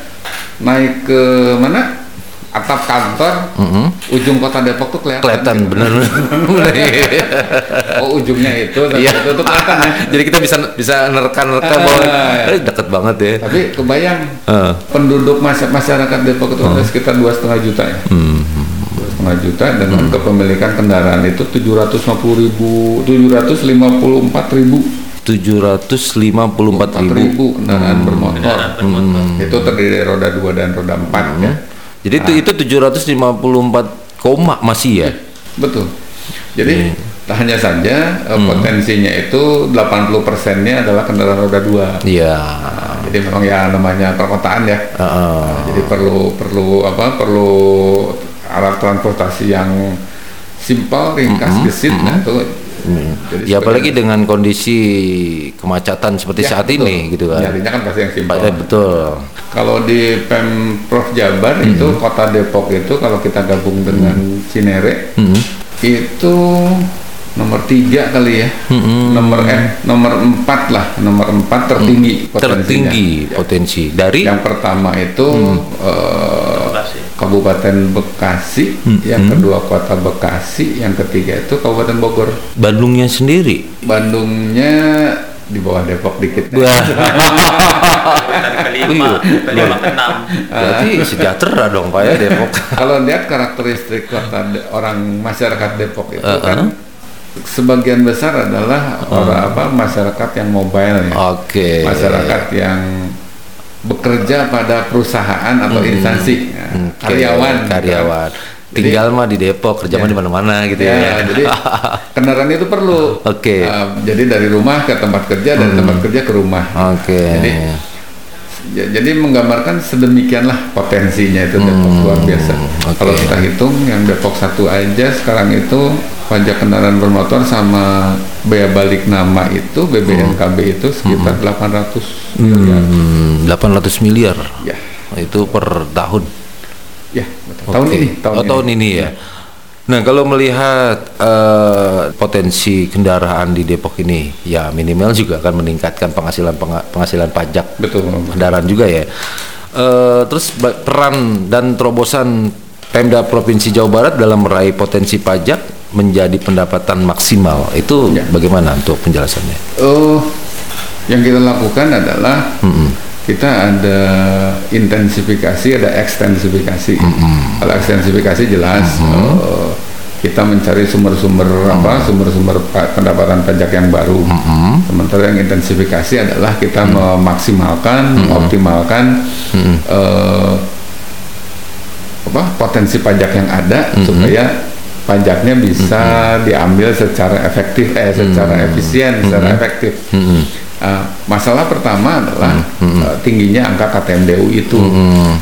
naik ke mana atap kantor Mm-mm. ujung kota Depok tuh kelihatan Kelihatan gitu. bener. oh ujungnya itu tapi Iya. itu tuh kelihatan ya Jadi kita bisa bisa nerka-nerka Ah, bahwa iya. eh, deket banget ya. tapi kebayang Heeh. penduduk mas- masyarakat Depok itu ada sekitar dua setengah juta ya Hmm. dua setengah juta dengan kepemilikan kendaraan itu 750 ribu 754 ribu 754 ribu. ribu kendaraan bermotor Kendaraan bermotor. itu terdiri dari roda 2 dan roda 4 ya Jadi itu itu 754 koma masih ya. betul. Jadi hanya saja eh, potensinya itu 80 persennya adalah kendaraan roda 2 Iya. jadi memang ya namanya perkotaan ya. Heeh. Nah, jadi perlu perlu apa perlu alat transportasi yang simpel ringkas gesit nah itu Hmm. Jadi Ya apalagi dengan kondisi kemacatan seperti Ya, saat betul. ini gitu kan. Nyarinya kan pasti yang simpel. Eh, betul. Kalau di Pemprov Jabar itu Kota Depok itu kalau kita gabung dengan Cinere Hmm. itu nomor tiga kali ya, nomor eh nomor empat lah, nomor empat tertinggi potensinya. Tertinggi Ya. potensi dari Yang pertama itu eh, Bekasi. Kabupaten Bekasi, yang kedua Kota Bekasi, yang ketiga itu Kabupaten Bogor. Bandungnya sendiri. Bandungnya di bawah Depok dikit. Wah, kelima, kelima ke enam. berarti sejahtera dong Pak ya Depok. Kalau lihat karakteristik kota De- orang masyarakat Depok itu Uh-uh. kan sebagian besar adalah orang apa masyarakat yang mobile ya. Oke. Masyarakat yang bekerja pada perusahaan atau instansi. Nah, Hmm. Oke, karyawan. gitu. Karyawan. Jadi- Tinggal mah di Depok, kerja mah Ya. di mana-mana gitu Ya, ya. jadi kendaraan itu perlu. Oke. Hmm. Uh, jadi dari rumah ke tempat kerja, dari tempat kerja ke rumah. Oke. Jadi ya, jadi menggambarkan sedemikianlah potensinya itu Depok luar biasa. Hmm, oke. Kalau kita hitung yang Depok satu aja sekarang itu pajak kendaraan bermotor sama bea balik nama itu BBNKB itu sekitar 800 miliar. Hmm, 800 miliar. Ya, Itu per tahun. ya betul. tahun ini. oh, tahun ini ya. Nah, kalau melihat eh, potensi kendaraan di Depok ini, ya minimal juga akan meningkatkan penghasilan penghasilan pajak Betul. kendaraan juga ya. Eh, terus peran dan terobosan Pemda Provinsi Jawa Barat dalam meraih potensi pajak menjadi pendapatan maksimal itu Ya. bagaimana untuk penjelasannya? Oh, yang kita lakukan adalah kita ada intensifikasi, ada ekstensifikasi. Kalau ekstensifikasi jelas eh, kita mencari sumber-sumber apa, sumber-sumber pa- pendapatan pajak yang baru. Sementara yang intensifikasi adalah kita memaksimalkan, mengoptimalkan eh, apa potensi pajak yang ada supaya pajaknya bisa diambil secara efektif eh secara efisien secara efektif. Uh, masalah pertama adalah uh, tingginya angka KTMDU itu.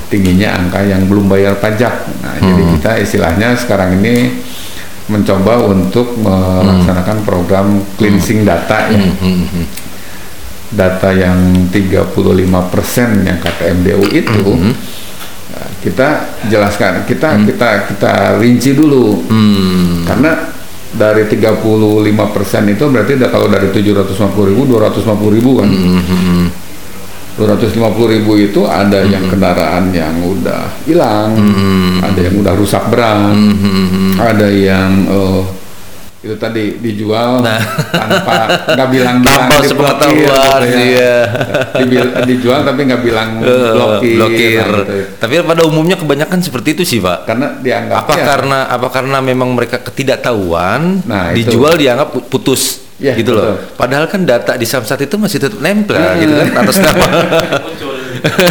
Tingginya angka yang belum bayar pajak. Nah jadi kita istilahnya sekarang ini mencoba untuk melaksanakan program cleansing data ya. Data yang 35% yang KTMDU itu Nah, kita jelaskan kita kita kita rinci dulu. Karena dari 35% itu berarti udah kalau dari 750 ribu 250 ribu kan. 250 ribu itu ada yang kendaraan yang udah hilang ada yang udah rusak berat ada yang eh, itu tadi dijual tanpa nggak bilang-bilang Tanpa sepengetahuan, gitu ya. iya. Dibil- dijual tapi nggak bilang Eh, blokir, blokir. nah, gitu. Tapi pada umumnya kebanyakan seperti itu sih, Pak. karena dianggap apa ya, karena apa karena memang mereka ketidaktahuan Nah, itu. dijual dianggap pu- putus Ya, gitu loh betul. padahal kan data di Samsat itu masih tetap nempel Nah. gitu kan atas nama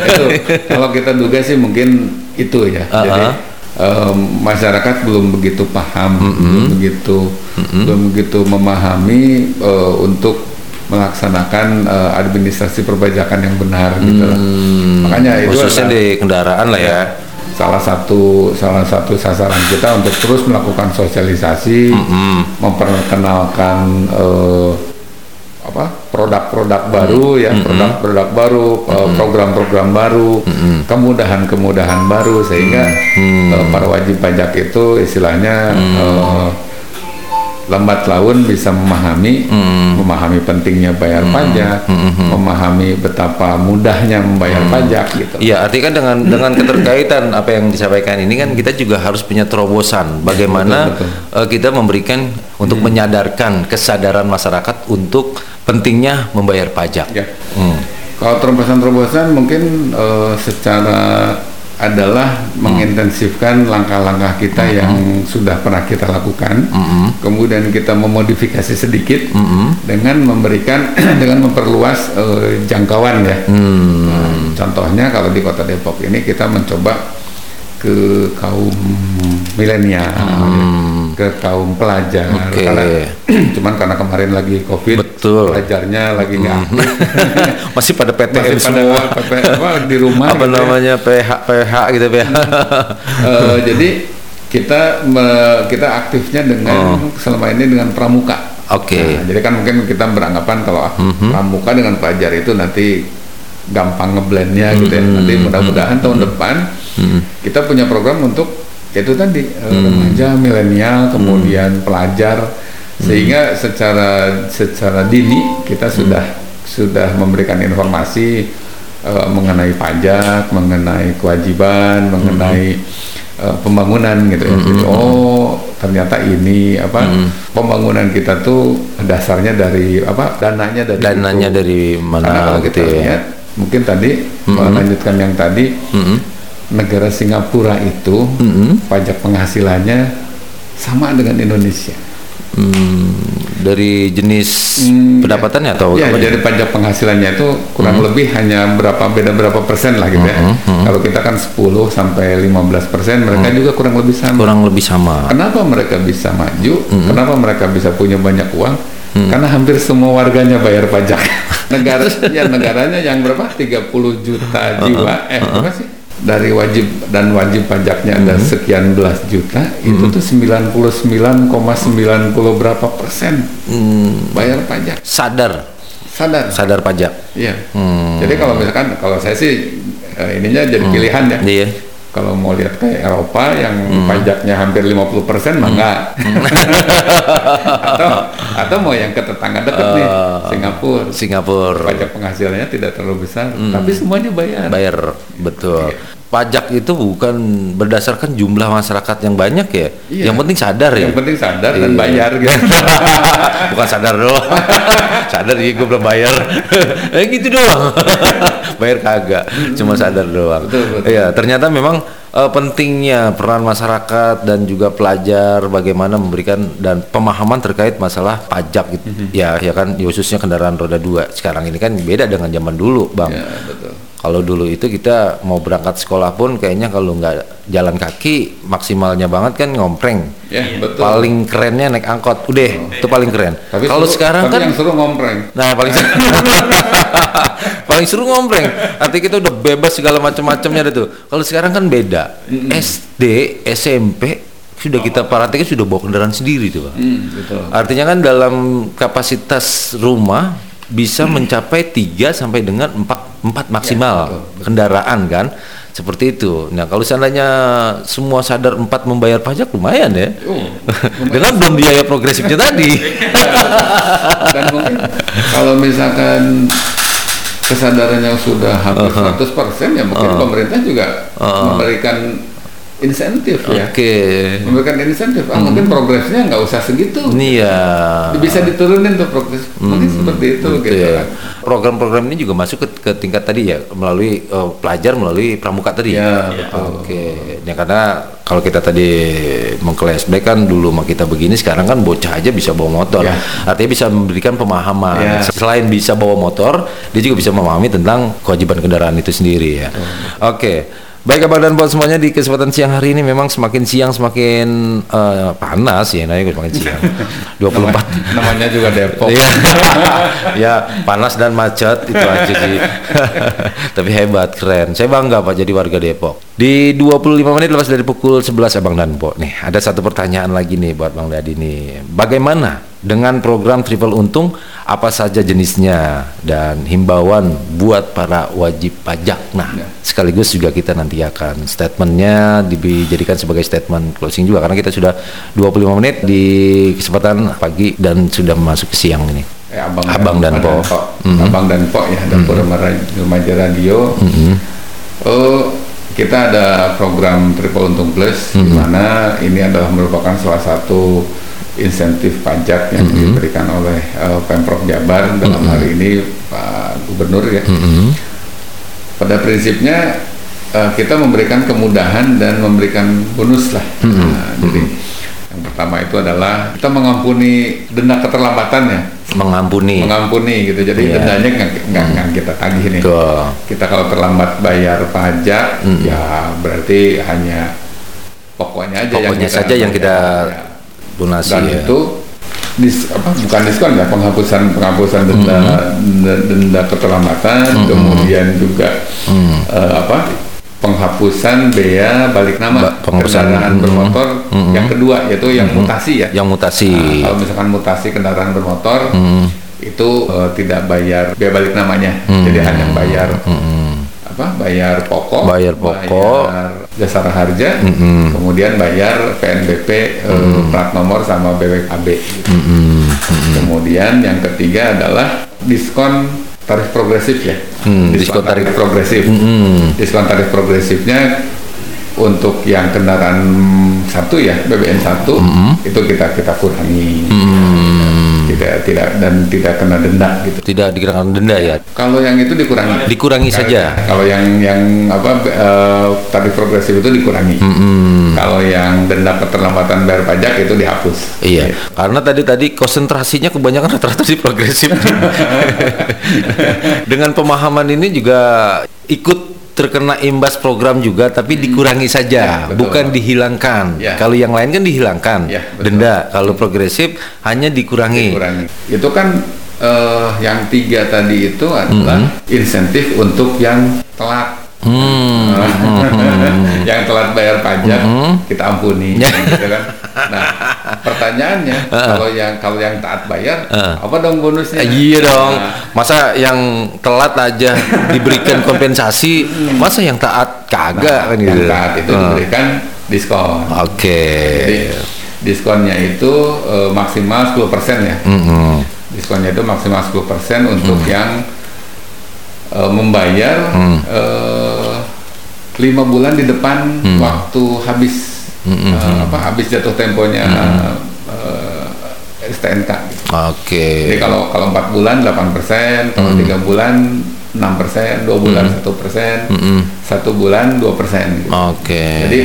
itu kalau kita duga sih mungkin itu ya Ah, jadi em, masyarakat belum begitu paham belum begitu belum begitu memahami eh, untuk melaksanakan eh, administrasi perpajakan yang benar gitu lah. makanya itu khususnya adalah di kendaraan lah ya. salah satu salah satu sasaran kita untuk terus melakukan sosialisasi memperkenalkan eh, apa produk-produk baru ya produk-produk baru eh, program-program baru kemudahan-kemudahan baru sehingga eh, para wajib pajak itu istilahnya eh, lambat laun bisa memahami memahami pentingnya bayar pajak memahami betapa mudahnya membayar pajak gitu. Iya, artinya kan dengan dengan keterkaitan apa yang disampaikan ini kan kita juga harus punya terobosan. Bagaimana betul, eh, kita memberikan untuk menyadarkan kesadaran masyarakat untuk pentingnya membayar pajak. Ya. Hmm. Kalau terobosan-terobosan mungkin eh, secara adalah mengintensifkan langkah-langkah kita yang sudah pernah kita lakukan, kemudian kita memodifikasi sedikit dengan memberikan dengan memperluas eh, jangkauan ya. Nah, contohnya kalau di Kota Depok ini kita mencoba ke kaum milenial, ke kaum pelajar, Oke. karena cuman karena kemarin lagi covid, Betul. pelajarnya lagi nggak aktif. Masih pada PTM masih pada semua. PP apa, di rumah apa gitu ya. namanya PH PH gitu PH. Eh, jadi kita me- kita aktifnya dengan Oh. selama ini dengan pramuka Oke. Nah, jadi kan mungkin kita beranggapan kalau ah, Mhm. pramuka dengan pelajar itu nanti gampang ngeblendnya gitu ya. Nanti mudah-mudahan tahun depan Mhm. kita punya program untuk itu tadi eh, remaja, milenial, kemudian pelajar. Sehingga secara secara dini kita sudah sudah memberikan informasi eh, mengenai pajak, mengenai kewajiban, mengenai eh, pembangunan gitu ya. Jadi, oh ternyata ini apa pembangunan kita tuh dasarnya dari apa dananya dari Dananya itu. dari mana kalau gitu kita ya. lihat, mungkin tadi melanjutkan yang tadi. Mhm. Negara Singapura itu Mhm. pajak penghasilannya sama dengan Indonesia. Hmm, dari jenis Hmm, pendapatannya atau ya, apa jadi pajak penghasilannya itu kurang lebih hanya berapa beda berapa persen lah gitu ya. Kalau kita kan 10 sampai 15 persen, mereka juga kurang lebih sama. kurang lebih sama. Kenapa mereka bisa maju? Hmm. Kenapa mereka bisa punya banyak uang? Karena hampir semua warganya bayar pajak. Negara ya negaranya yang berapa? 30 juta jiwa. Eh, berapa sih? Dari wajib dan wajib pajaknya ada Hmm. sekian belas juta, itu tuh 99,90 berapa persen Hmm, bayar pajak. sadar, Sadar. sadar pajak. Iya. Hmm. Jadi kalau misalkan kalau saya sih eh, ininya jadi pilihan ya. Iya. Kalau mau lihat kayak Eropa yang Hmm. pajaknya hampir 50% mah enggak. atau atau mau yang ke tetangga dekat nih, Eh, Singapura. Singapura Pajak penghasilannya tidak terlalu besar, tapi semuanya bayar. Hmm. bayar betul. Pajak itu bukan berdasarkan jumlah masyarakat yang banyak ya. Iya. Yang penting sadar ya. Yang penting sadar dan Iya. bayar gitu. Bukan sadar doang. sadar iya gue belum bayar. eh gitu doang. bayar kagak. Cuma sadar doang. Betul, betul. Iya, ternyata memang eh, pentingnya peran masyarakat dan juga pelajar bagaimana memberikan dan pemahaman terkait masalah pajak gitu. Mhm. Ya, ya kan khususnya kendaraan roda dua. Sekarang ini kan beda dengan zaman dulu, Bang. ya, betul. Kalau dulu itu kita mau berangkat sekolah pun kayaknya kalau nggak jalan kaki maksimalnya banget kan ngompreng. Ya, betul. Paling kerennya naik angkot. Udah, itu paling keren. Tapi Kalau sekarang tapi kan yang suruh ngompreng. Nah, paling seru. paling seru ngompreng. Artinya kita udah bebas segala macam-macamnya ada tuh. Kalau sekarang kan beda. SD, SMP sudah kita perhatikan sudah bawa kendaraan sendiri tuh, Bang. Hmm, betul. Artinya kan dalam kapasitas rumah bisa mencapai 3 sampai dengan 4 4 maksimal kendaraan kan. Seperti itu. Nah, kalau seandainya semua sadar 4 membayar pajak lumayan ya. dengan belum biaya progresifnya tadi. Dan mungkin kalau misalkan kesadarannya sudah hampir 100% ya mungkin pemerintah juga memberikan insentif ya. Oke. Memberikan insentif. Ah, mungkin progresnya nggak usah segitu. Iya. Bisa diturunin tuh progres. Mungkin seperti itu Betul gitu ya. kan. Program-program ini juga masuk ke, ke tingkat tadi ya melalui eh, pelajar melalui pramuka tadi. Ya, betul. Oke. Ya karena kalau kita tadi mengklashback kan dulu mah kita begini sekarang kan bocah aja bisa bawa motor. Ya. Artinya bisa memberikan pemahaman. Ya. Selain bisa bawa motor, dia juga bisa memahami tentang kewajiban kendaraan itu sendiri ya. Oke. Baik Abang dan Pak semuanya di kesempatan siang hari ini memang semakin siang semakin eh, panas ya, nah semakin siang. 24 Namanya juga Depok. Iya. ya panas dan macet itu aja sih. Tapi hebat, keren. Saya bangga Pak jadi warga Depok. Di 25 menit lepas dari pukul 11 Abang dan Po. Nih, ada satu pertanyaan lagi nih buat Bang Dadi nih. Bagaimana dengan program triple untung apa saja jenisnya dan himbauan buat para wajib pajak. Nah, Ya. sekaligus juga kita nanti akan statementnya dijadikan sebagai statement closing juga karena kita sudah 25 menit di kesempatan pagi dan sudah masuk ke siang ini. Eh, abang, Abang dan Po. Mhm. Abang dan Po ya, dapur remaja remaja radio. Mhm. Oh, kita ada program Triple Untung Plus di Mhm. mana ini adalah merupakan salah satu insentif pajak yang Mhm. diberikan oleh eh, Pemprov Jabar dalam hari ini Pak Gubernur ya. Mhm. Pada prinsipnya eh, kita memberikan kemudahan dan memberikan bonus lah. Mhm. Nah, jadi yang pertama itu adalah kita mengampuni denda keterlambatan ya Mengampuni. mengampuni gitu jadi Iya. dendanya nggak nggak nggak kita tagih nih Betul. kita kalau terlambat bayar pajak Mm. ya berarti hanya pokoknya aja yang Pokoknya kita saja yang kita ya. Donasi dan ya. itu dis, apa bukan diskon ya penghapusan penghapusan denda Mm-hmm. denda, denda keterlambatan kemudian juga Mm. eh, apa penghapusan bea balik nama Ba- penghapusan, kendaraan mm, bermotor mm, yang kedua yaitu yang mutasi ya. Yang mutasi. Nah, kalau misalkan mutasi kendaraan bermotor itu eh, tidak bayar biaya balik namanya, jadi hanya bayar apa? Bayar pokok, Bayar pokok. bayar jasara harja, kemudian bayar PNBP eh, plat nomor sama BPKB. gitu. Kemudian yang ketiga adalah diskon tarif progresif ya. Hmm, diskon tarif. progresif. Diskon tarif progresifnya untuk yang kendaraan satu ya BBM satu itu kita kita kurangi. Tidak tidak dan tidak kena denda gitu. Tidak dikenakan denda ya. Kalau yang itu dikurangi. Dikurangi Kalau- saja. Kalau yang yang apa eh, tarif progresif itu dikurangi. Kalau yang denda keterlambatan bayar pajak itu dihapus. Iya, karena tadi tadi konsentrasinya kebanyakan rata-rata di progresif. Dengan pemahaman ini juga ikut terkena imbas program juga, tapi dikurangi saja, Ya, betul. bukan dihilangkan. Ya. Kalau yang lain kan dihilangkan, Ya, betul. denda. Kalau progresif hanya dikurangi. dikurangi. Itu kan eh, yang tiga tadi itu adalah insentif untuk yang telat. Hmm. yang telat bayar pajak kita ampuni gitu kan. Nah, pertanyaannya kalau yang kalau yang taat bayar apa dong bonusnya? Eh, iya dong. Nah, Masa yang telat aja diberikan kompensasi, masa yang taat kagak kan yang gitu. taat itu diberikan diskon. Oke. Jadi diskonnya itu eh, maksimal 10% ya. Mm-mm. Diskonnya itu maksimal 10% untuk yang eh, membayar eh, lima bulan di depan waktu habis eh, apa habis jatuh temponya eh, STNK. gitu. Oke. Jadi kalau kalau empat bulan 8%, kalau tiga bulan 6%, dua bulan satu persen, satu bulan 2 persen. Oke. Jadi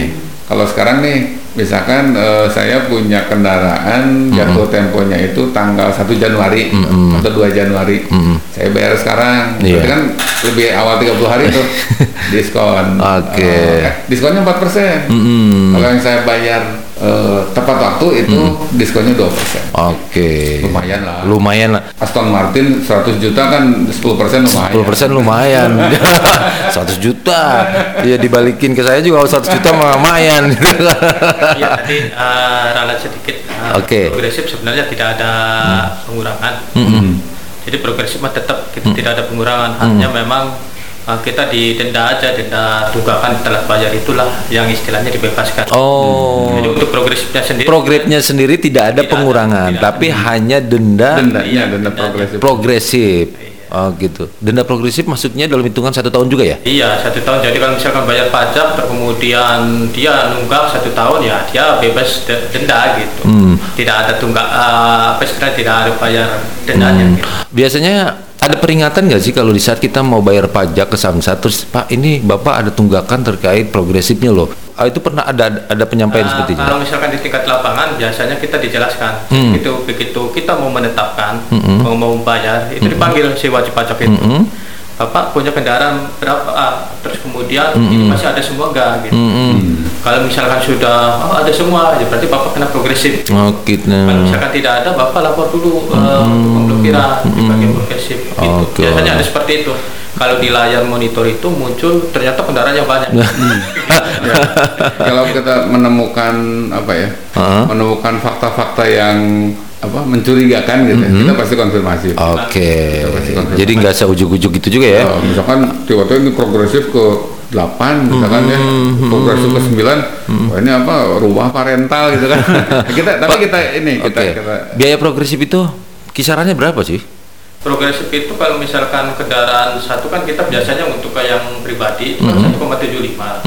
kalau sekarang nih, misalkan eh, saya punya kendaraan jatuh temponya itu tanggal 1 Januari atau 2 Januari, saya bayar sekarang, Iya. berarti kan lebih awal 30 hari tuh diskon. Oke. Eh, diskonnya 4 persen. Kalau yang saya bayar eh, tepat waktu itu diskonnya 2 persen. Oke. Lumayan lah. Lumayan lah. Aston Martin 100 juta kan 10 persen lumayan. 10 persen lumayan. 100 juta. Ya dibalikin ke saya juga 100 juta mah lumayan. Iya tadi eh, ralat sedikit. eh, Oke. Progresif sebenarnya tidak ada pengurangan. Jadi progresif mah tetap kita tidak ada pengurangan. Hanya memang eh, kita didenda aja denda tunggakan telat bayar itulah yang istilahnya dibebaskan. Oh. Jadi untuk progresifnya sendiri. Programnya sendiri tidak ada Tidak ada, pengurangan, tidak tapi hanya denda Dendanya Iya, denda progresif. progresif. Oh gitu. Denda progresif maksudnya dalam hitungan satu tahun juga ya? Iya satu tahun. Jadi kalau misalkan bayar pajak, terus kemudian dia nunggak satu tahun ya dia bebas de- denda gitu. Hmm. Tidak ada tunggak eh, apa istilahnya tidak ada bayar dendanya. Gitu. Biasanya ada peringatan nggak sih kalau di saat kita mau bayar pajak ke Samsat terus Pak ini Bapak ada tunggakan terkait progresifnya loh. Ah, itu pernah ada ada penyampaian Nah, seperti itu? kalau misalkan di tingkat lapangan biasanya kita dijelaskan Hmm. itu begitu kita mau menetapkan mau mau bayar itu dipanggil si wajib pajak itu Hmm. Bapak punya kendaraan berapa ah, terus kemudian ini masih ada semua enggak gitu Hmm. kalau misalkan sudah oh, ada semua ya berarti bapak kena progresif Oh gitu. kalau misalkan tidak ada bapak lapor dulu eh, untuk pemblokiran di bagian progresif gitu. Oke. biasanya ada seperti itu kalau di layar monitor itu muncul ternyata kendaraan yang banyak Ya. Kalau kita menemukan apa ya, Heeh. menemukan fakta-fakta yang apa mencurigakan gitu, ya, kita pasti konfirmasi. Oke. konfirmasi. Jadi nggak seujuk-ujuk gitu juga ya? Eh, misalkan tiba-tiba ini progresif ke 8 misalkan ya progresif ke 9 wah ini apa rumah parental gitu kan kita tapi kita ini kita, Oke. kita Biaya progresif itu kisarannya berapa sih? Progresif itu kalau misalkan kendaraan satu kan kita biasanya untuk yang pribadi itu Mm-hmm. kan 1,75.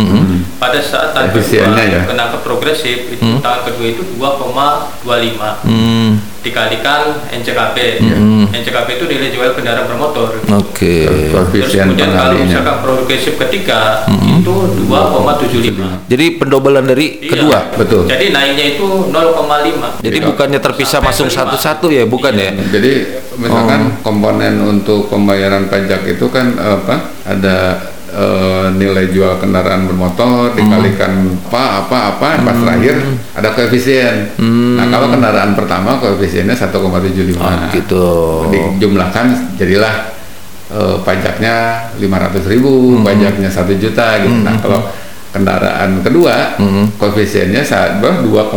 Pada saat tahun kedua ya. kena ke progresif itu tahun kedua itu 2,25 Hmm. Dikalikan NCKP. NCKP itu nilai jual kendaraan bermotor. Oke. Terus koefisien kemudian kalau misalkan progresif ketiga itu 2,75. Jadi pendobelan dari Iya. kedua. betul Jadi naiknya itu 0,5. Jadi Iya. bukannya terpisah Sampai masuk satu-satu ya, bukan ya? jadi misalkan komponen untuk pembayaran pajak itu kan apa ada eh, nilai jual kendaraan bermotor dikalikan apa apa apa pas terakhir ada koefisien. Nah kalau kendaraan pertama koefisiennya 1,75 Oh, gitu. dijumlahkan jadilah eh, pajaknya 500 ribu, pajaknya satu juta gitu. Nah kalau kendaraan kedua koefisiennya saat berapa? 2,25.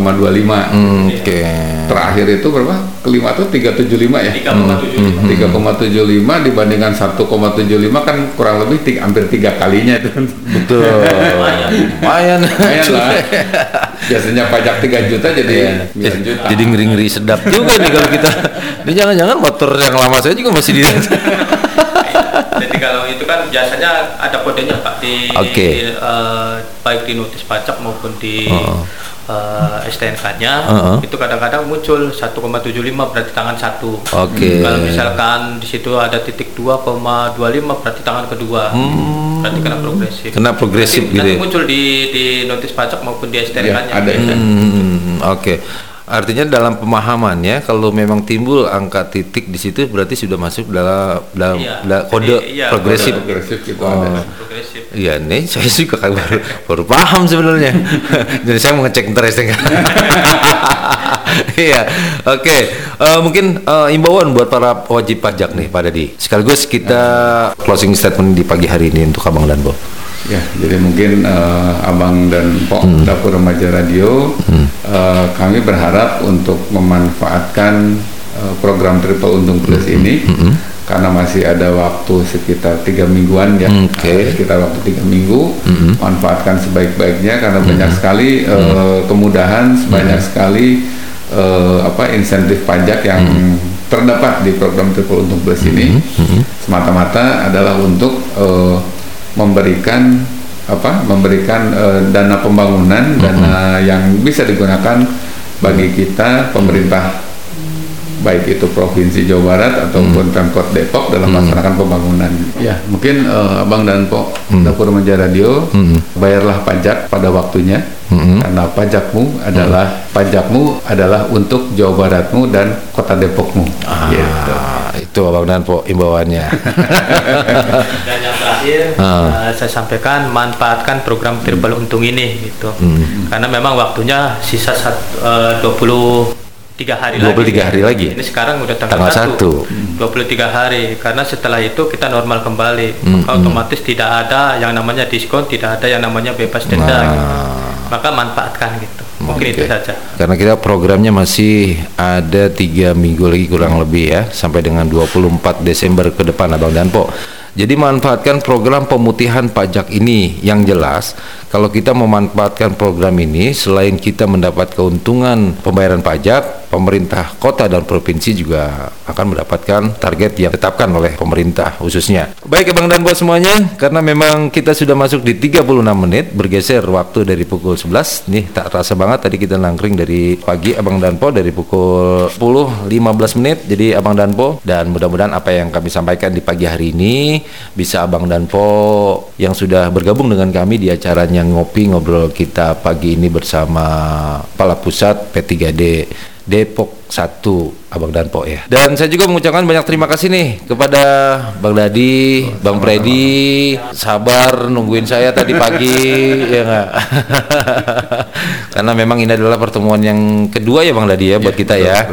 Hmm, Oke. Terakhir itu berapa? Kelima tuh 375 ya. 3,75 dibandingkan 1,75 kan kurang lebih tiga, hampir tiga kalinya itu. Betul. Lumayan. Lumayan lah. Biasanya pajak 3 juta jadi 9 juta. Jadi ngeri-ngeri sedap juga nih kalau kita. Ini jangan-jangan motor yang lama saya juga masih di Jadi kalau itu kan biasanya ada kodenya Pak di Oke. eh, baik di notis pajak maupun di Oh. eh, STNK-nya Uh-uh. itu kadang-kadang muncul 1,75 berarti tangan satu. Oke. Kalau misalkan di situ ada titik 2,25 berarti tangan kedua. Berarti kena progresif. Kena progresif gitu nanti ya? muncul di di notis pajak maupun di STNK-nya. Ya, ada itu. Hmm, Oke. Artinya dalam pemahamannya kalau memang timbul angka titik di situ berarti sudah masuk dalam dalam, Iya. dalam kode Jadi, iya, progresif. kode Progresif gitu Oh. ada. Progresif. Iya, nih saya juga kan baru, baru paham sebenarnya. Jadi saya mau ngecek ntar STNK. Iya, oke. Eh, mungkin eh, imbauan buat para wajib pajak nih, Pak Dadi. Sekaligus kita closing statement di pagi hari ini untuk Abang dan Bo. Ya, jadi mungkin eh, Abang dan Pok Dapur Remaja Radio, eh, kami berharap untuk memanfaatkan eh, program Triple Untung Plus ini, karena masih ada waktu sekitar tiga mingguan ya, Oke. eh, sekitar waktu tiga minggu, manfaatkan sebaik-baiknya karena banyak sekali eh, kemudahan, banyak sekali eh, apa insentif pajak yang terdapat di program Triple Untung Plus ini, semata-mata adalah untuk eh, memberikan apa memberikan eh, dana pembangunan dana yang bisa digunakan bagi kita pemerintah baik itu provinsi Jawa Barat ataupun hmm. pemkot Depok dalam hmm. melaksanakan hmm. pembangunan. Ya mungkin uh, Abang dan Pok hmm. dapur Meja Radio hmm. bayarlah pajak pada waktunya hmm. karena pajakmu adalah hmm. pajakmu adalah untuk Jawa Baratmu dan Kota Depokmu. Ah, ya, Itu Abang dan Pok imbauannya. dan yang terakhir ah. uh, saya sampaikan manfaatkan program hmm. triple Untung ini gitu hmm. karena memang waktunya sisa satu, eh, uh, 20 tiga hari 23 lagi. hari lagi. Ya? Ini sekarang udah tanggal, tanggal 1. 1. 23 hari karena setelah itu kita normal kembali. Hmm, Maka hmm. otomatis tidak ada yang namanya diskon, tidak ada yang namanya bebas denda. Nah. Gitu. Maka manfaatkan gitu. Mungkin okay. itu saja. Karena kita programnya masih ada tiga minggu lagi kurang lebih ya sampai dengan 24 Desember ke depan Abang Danpo. Jadi manfaatkan program pemutihan pajak ini yang jelas kalau kita memanfaatkan program ini selain kita mendapat keuntungan pembayaran pajak, pemerintah kota dan provinsi juga akan mendapatkan target yang ditetapkan oleh pemerintah khususnya. Baik Abang dan Po semuanya, karena memang kita sudah masuk di 36 menit bergeser waktu dari pukul 11. Nih tak terasa banget tadi kita nangkring dari pagi Abang dan Po dari pukul 10 15 menit. Jadi Abang dan Po dan mudah-mudahan apa yang kami sampaikan di pagi hari ini bisa Abang dan Po yang sudah bergabung dengan kami di acaranya ngopi ngobrol kita pagi ini bersama Kepala Pusat P3D Depok 1 Abang dan Po ya. Dan saya juga mengucapkan banyak terima kasih nih kepada Bang Dadi, Bang Freddy, sabar nungguin saya tadi pagi ya enggak. Karena memang ini adalah pertemuan yang kedua ya Bang Dadi ya buat kita ya.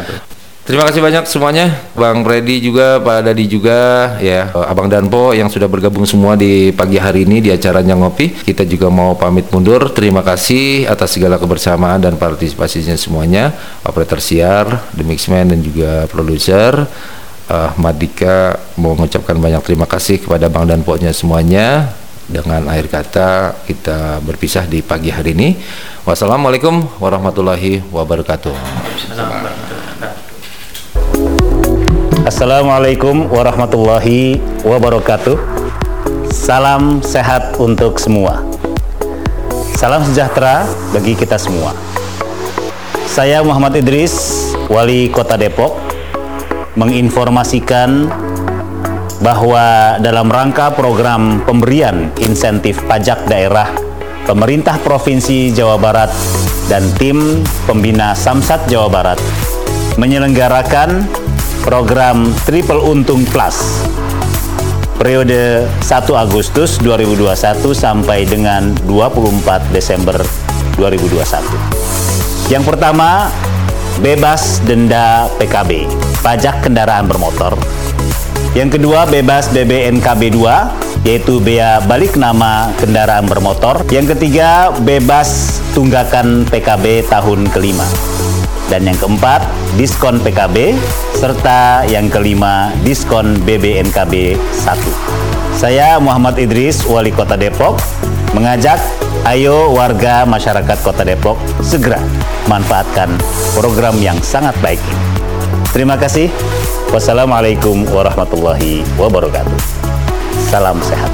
Terima kasih banyak semuanya, Bang Freddy juga, Pak Dadi juga, ya, eh, Abang Danpo yang sudah bergabung semua di pagi hari ini di acaranya ngopi. Kita juga mau pamit mundur. Terima kasih atas segala kebersamaan dan partisipasinya semuanya, operator siar, the mixman dan juga produser. Eh, Madika mau mengucapkan banyak terima kasih kepada Bang Danpo-nya semuanya. Dengan akhir kata kita berpisah di pagi hari ini. Wassalamualaikum warahmatullahi wabarakatuh. Assalamualaikum warahmatullahi wabarakatuh. Salam sehat untuk semua. Salam sejahtera bagi kita semua. Saya Muhammad Idris, Wali Kota Depok, menginformasikan bahwa dalam rangka program pemberian insentif pajak daerah pemerintah Provinsi Jawa Barat dan tim pembina Samsat Jawa Barat menyelenggarakan program Triple Untung Plus periode 1 Agustus 2021 sampai dengan 24 Desember 2021. Yang pertama, bebas denda PKB, pajak kendaraan bermotor. Yang kedua bebas BBNKB 2 yaitu bea balik nama kendaraan bermotor. Yang ketiga bebas tunggakan PKB tahun kelima. Dan yang keempat, diskon PKB, serta yang kelima, diskon BBNKB 1. Saya Muhammad Idris, Wali Kota Depok, mengajak ayo warga masyarakat Kota Depok segera manfaatkan program yang sangat baik ini. Terima kasih. Wassalamualaikum warahmatullahi wabarakatuh. Salam sehat.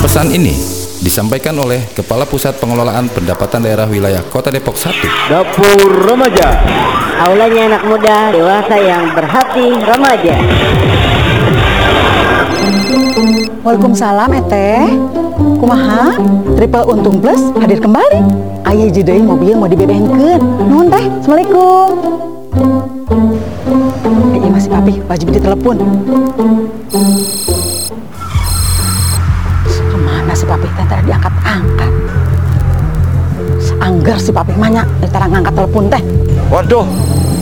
Pesan ini disampaikan oleh Kepala Pusat Pengelolaan Pendapatan Daerah Wilayah Kota Depok 1. Dapur Remaja. Aulanya anak muda, dewasa yang berhati remaja. Waalaikumsalam Eteh Kumaha Triple Untung Plus hadir kembali Ayah jedai mobil mau dibebenkeun Nuhun teh Assalamualaikum Eh iya masih papi wajib ditelepon Ke mana teh tadi diangkat-angkat Anggar si papi manya Tara ngangkat telepon teh Waduh,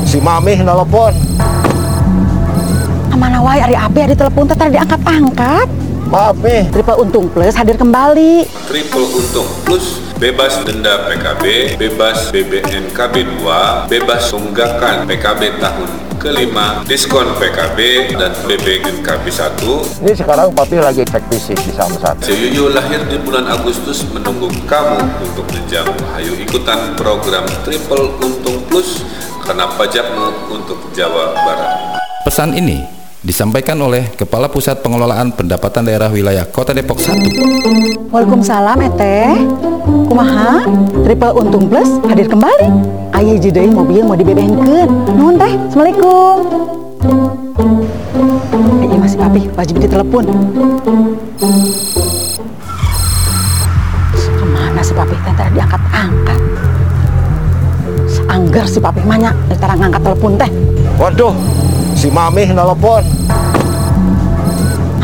si Mami nelpon. Mana wae ari api di telepon teh tadi diangkat-angkat Maaf nih. Triple Untung Plus hadir kembali Triple Untung Plus bebas denda PKB, bebas BBN KB 2, bebas tunggakan PKB tahun kelima, diskon PKB dan BBN KB 1. Ini sekarang papi lagi cek fisik di Samsat. Seyuyu lahir di bulan Agustus menunggu kamu untuk menjamu. Ayo ikutan program Triple Untung Plus karena pajakmu untuk Jawa Barat. Pesan ini disampaikan oleh Kepala Pusat Pengelolaan Pendapatan Daerah Wilayah Kota Depok 1. Waalaikumsalam Eteh Kumaha? Triple Untung Plus hadir kembali. Ayah jedai mobil mau dibebenkeun Nuhun teh. Assalamualaikum. Eh iya masih papi. Wajib ditelepon. Ke mana si papi? Teh tadi diangkat-angkat. Anggar si papi. Manya Tara ngangkat telepon teh. Waduh, si Mami nelpon.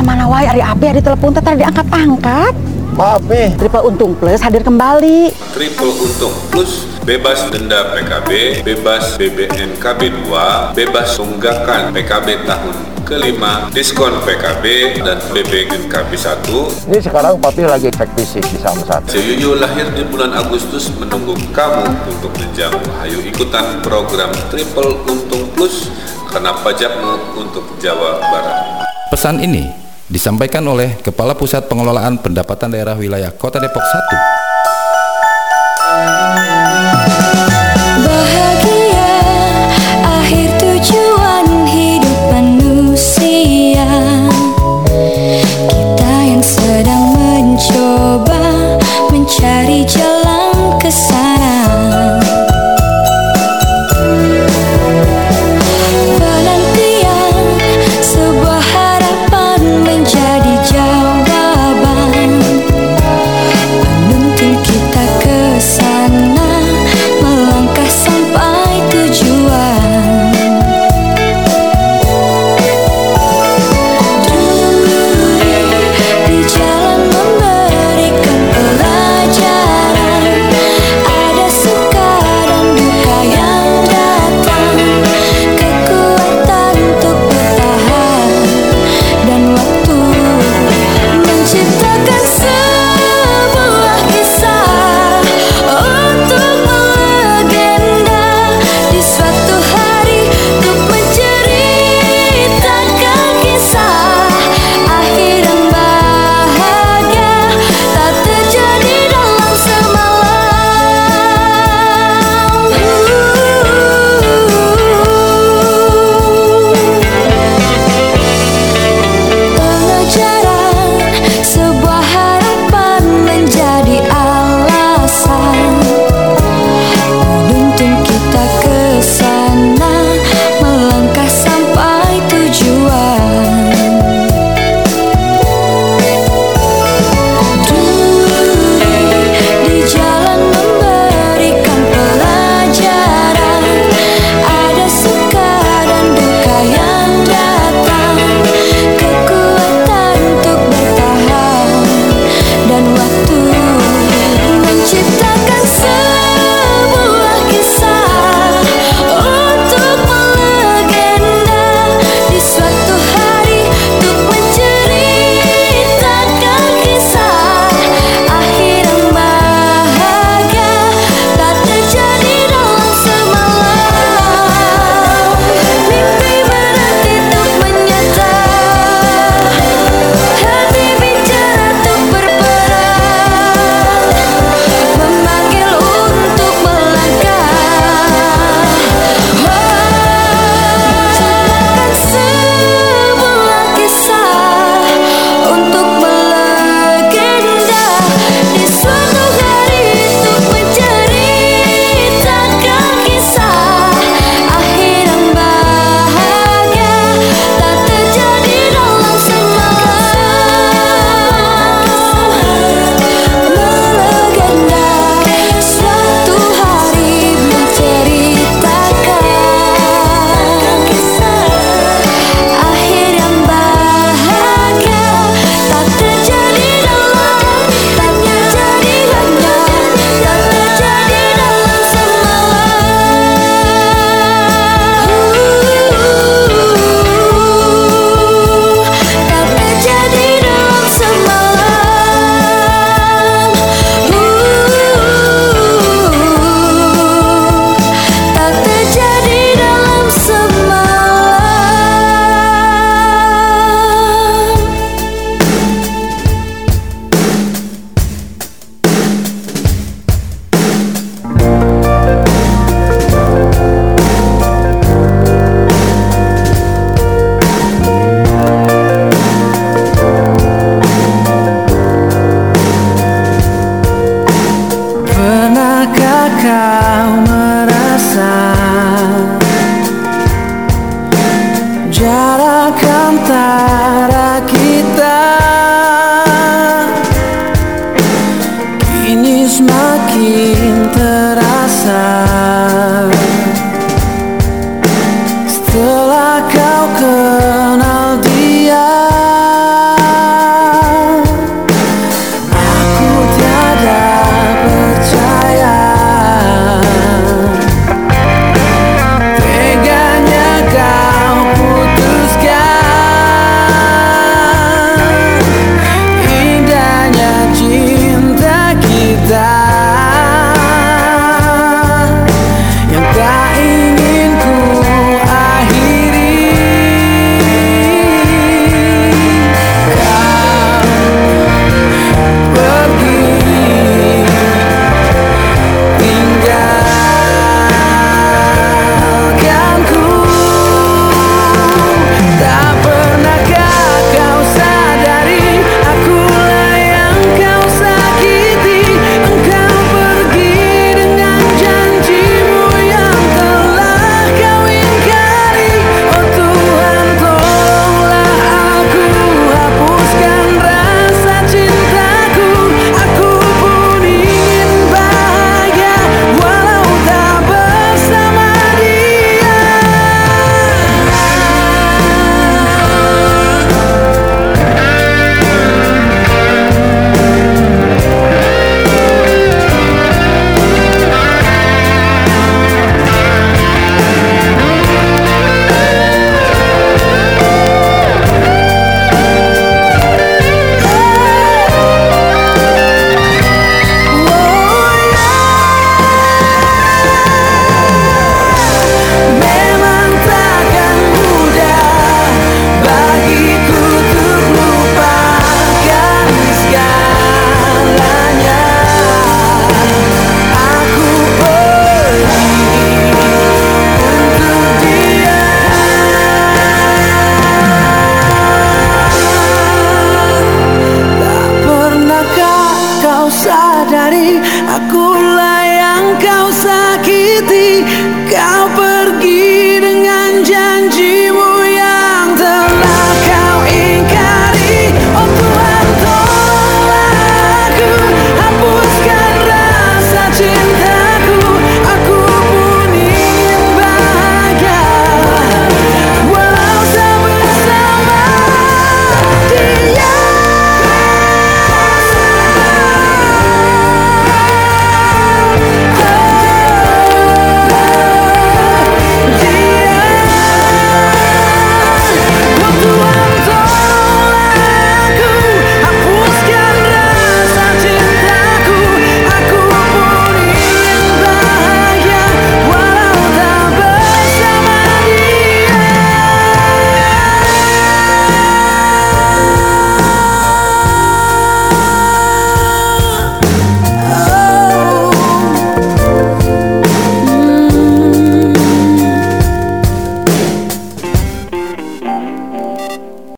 Mana wae ari api di telepon teh tadi diangkat-angkat Maaf nih. Triple Untung Plus hadir kembali Triple Untung Plus bebas denda PKB, bebas BBN KB 2, bebas tunggakan PKB tahun kelima, diskon PKB dan BBN KB 1. Ini sekarang papi lagi cek fisik di Samsat. Seyuyu lahir di bulan Agustus menunggu kamu untuk menjamu. Ayo ikutan program Triple Untung Plus karena pajakmu untuk Jawa Barat. Pesan ini disampaikan oleh Kepala Pusat Pengelolaan Pendapatan Daerah Wilayah Kota Depok 1.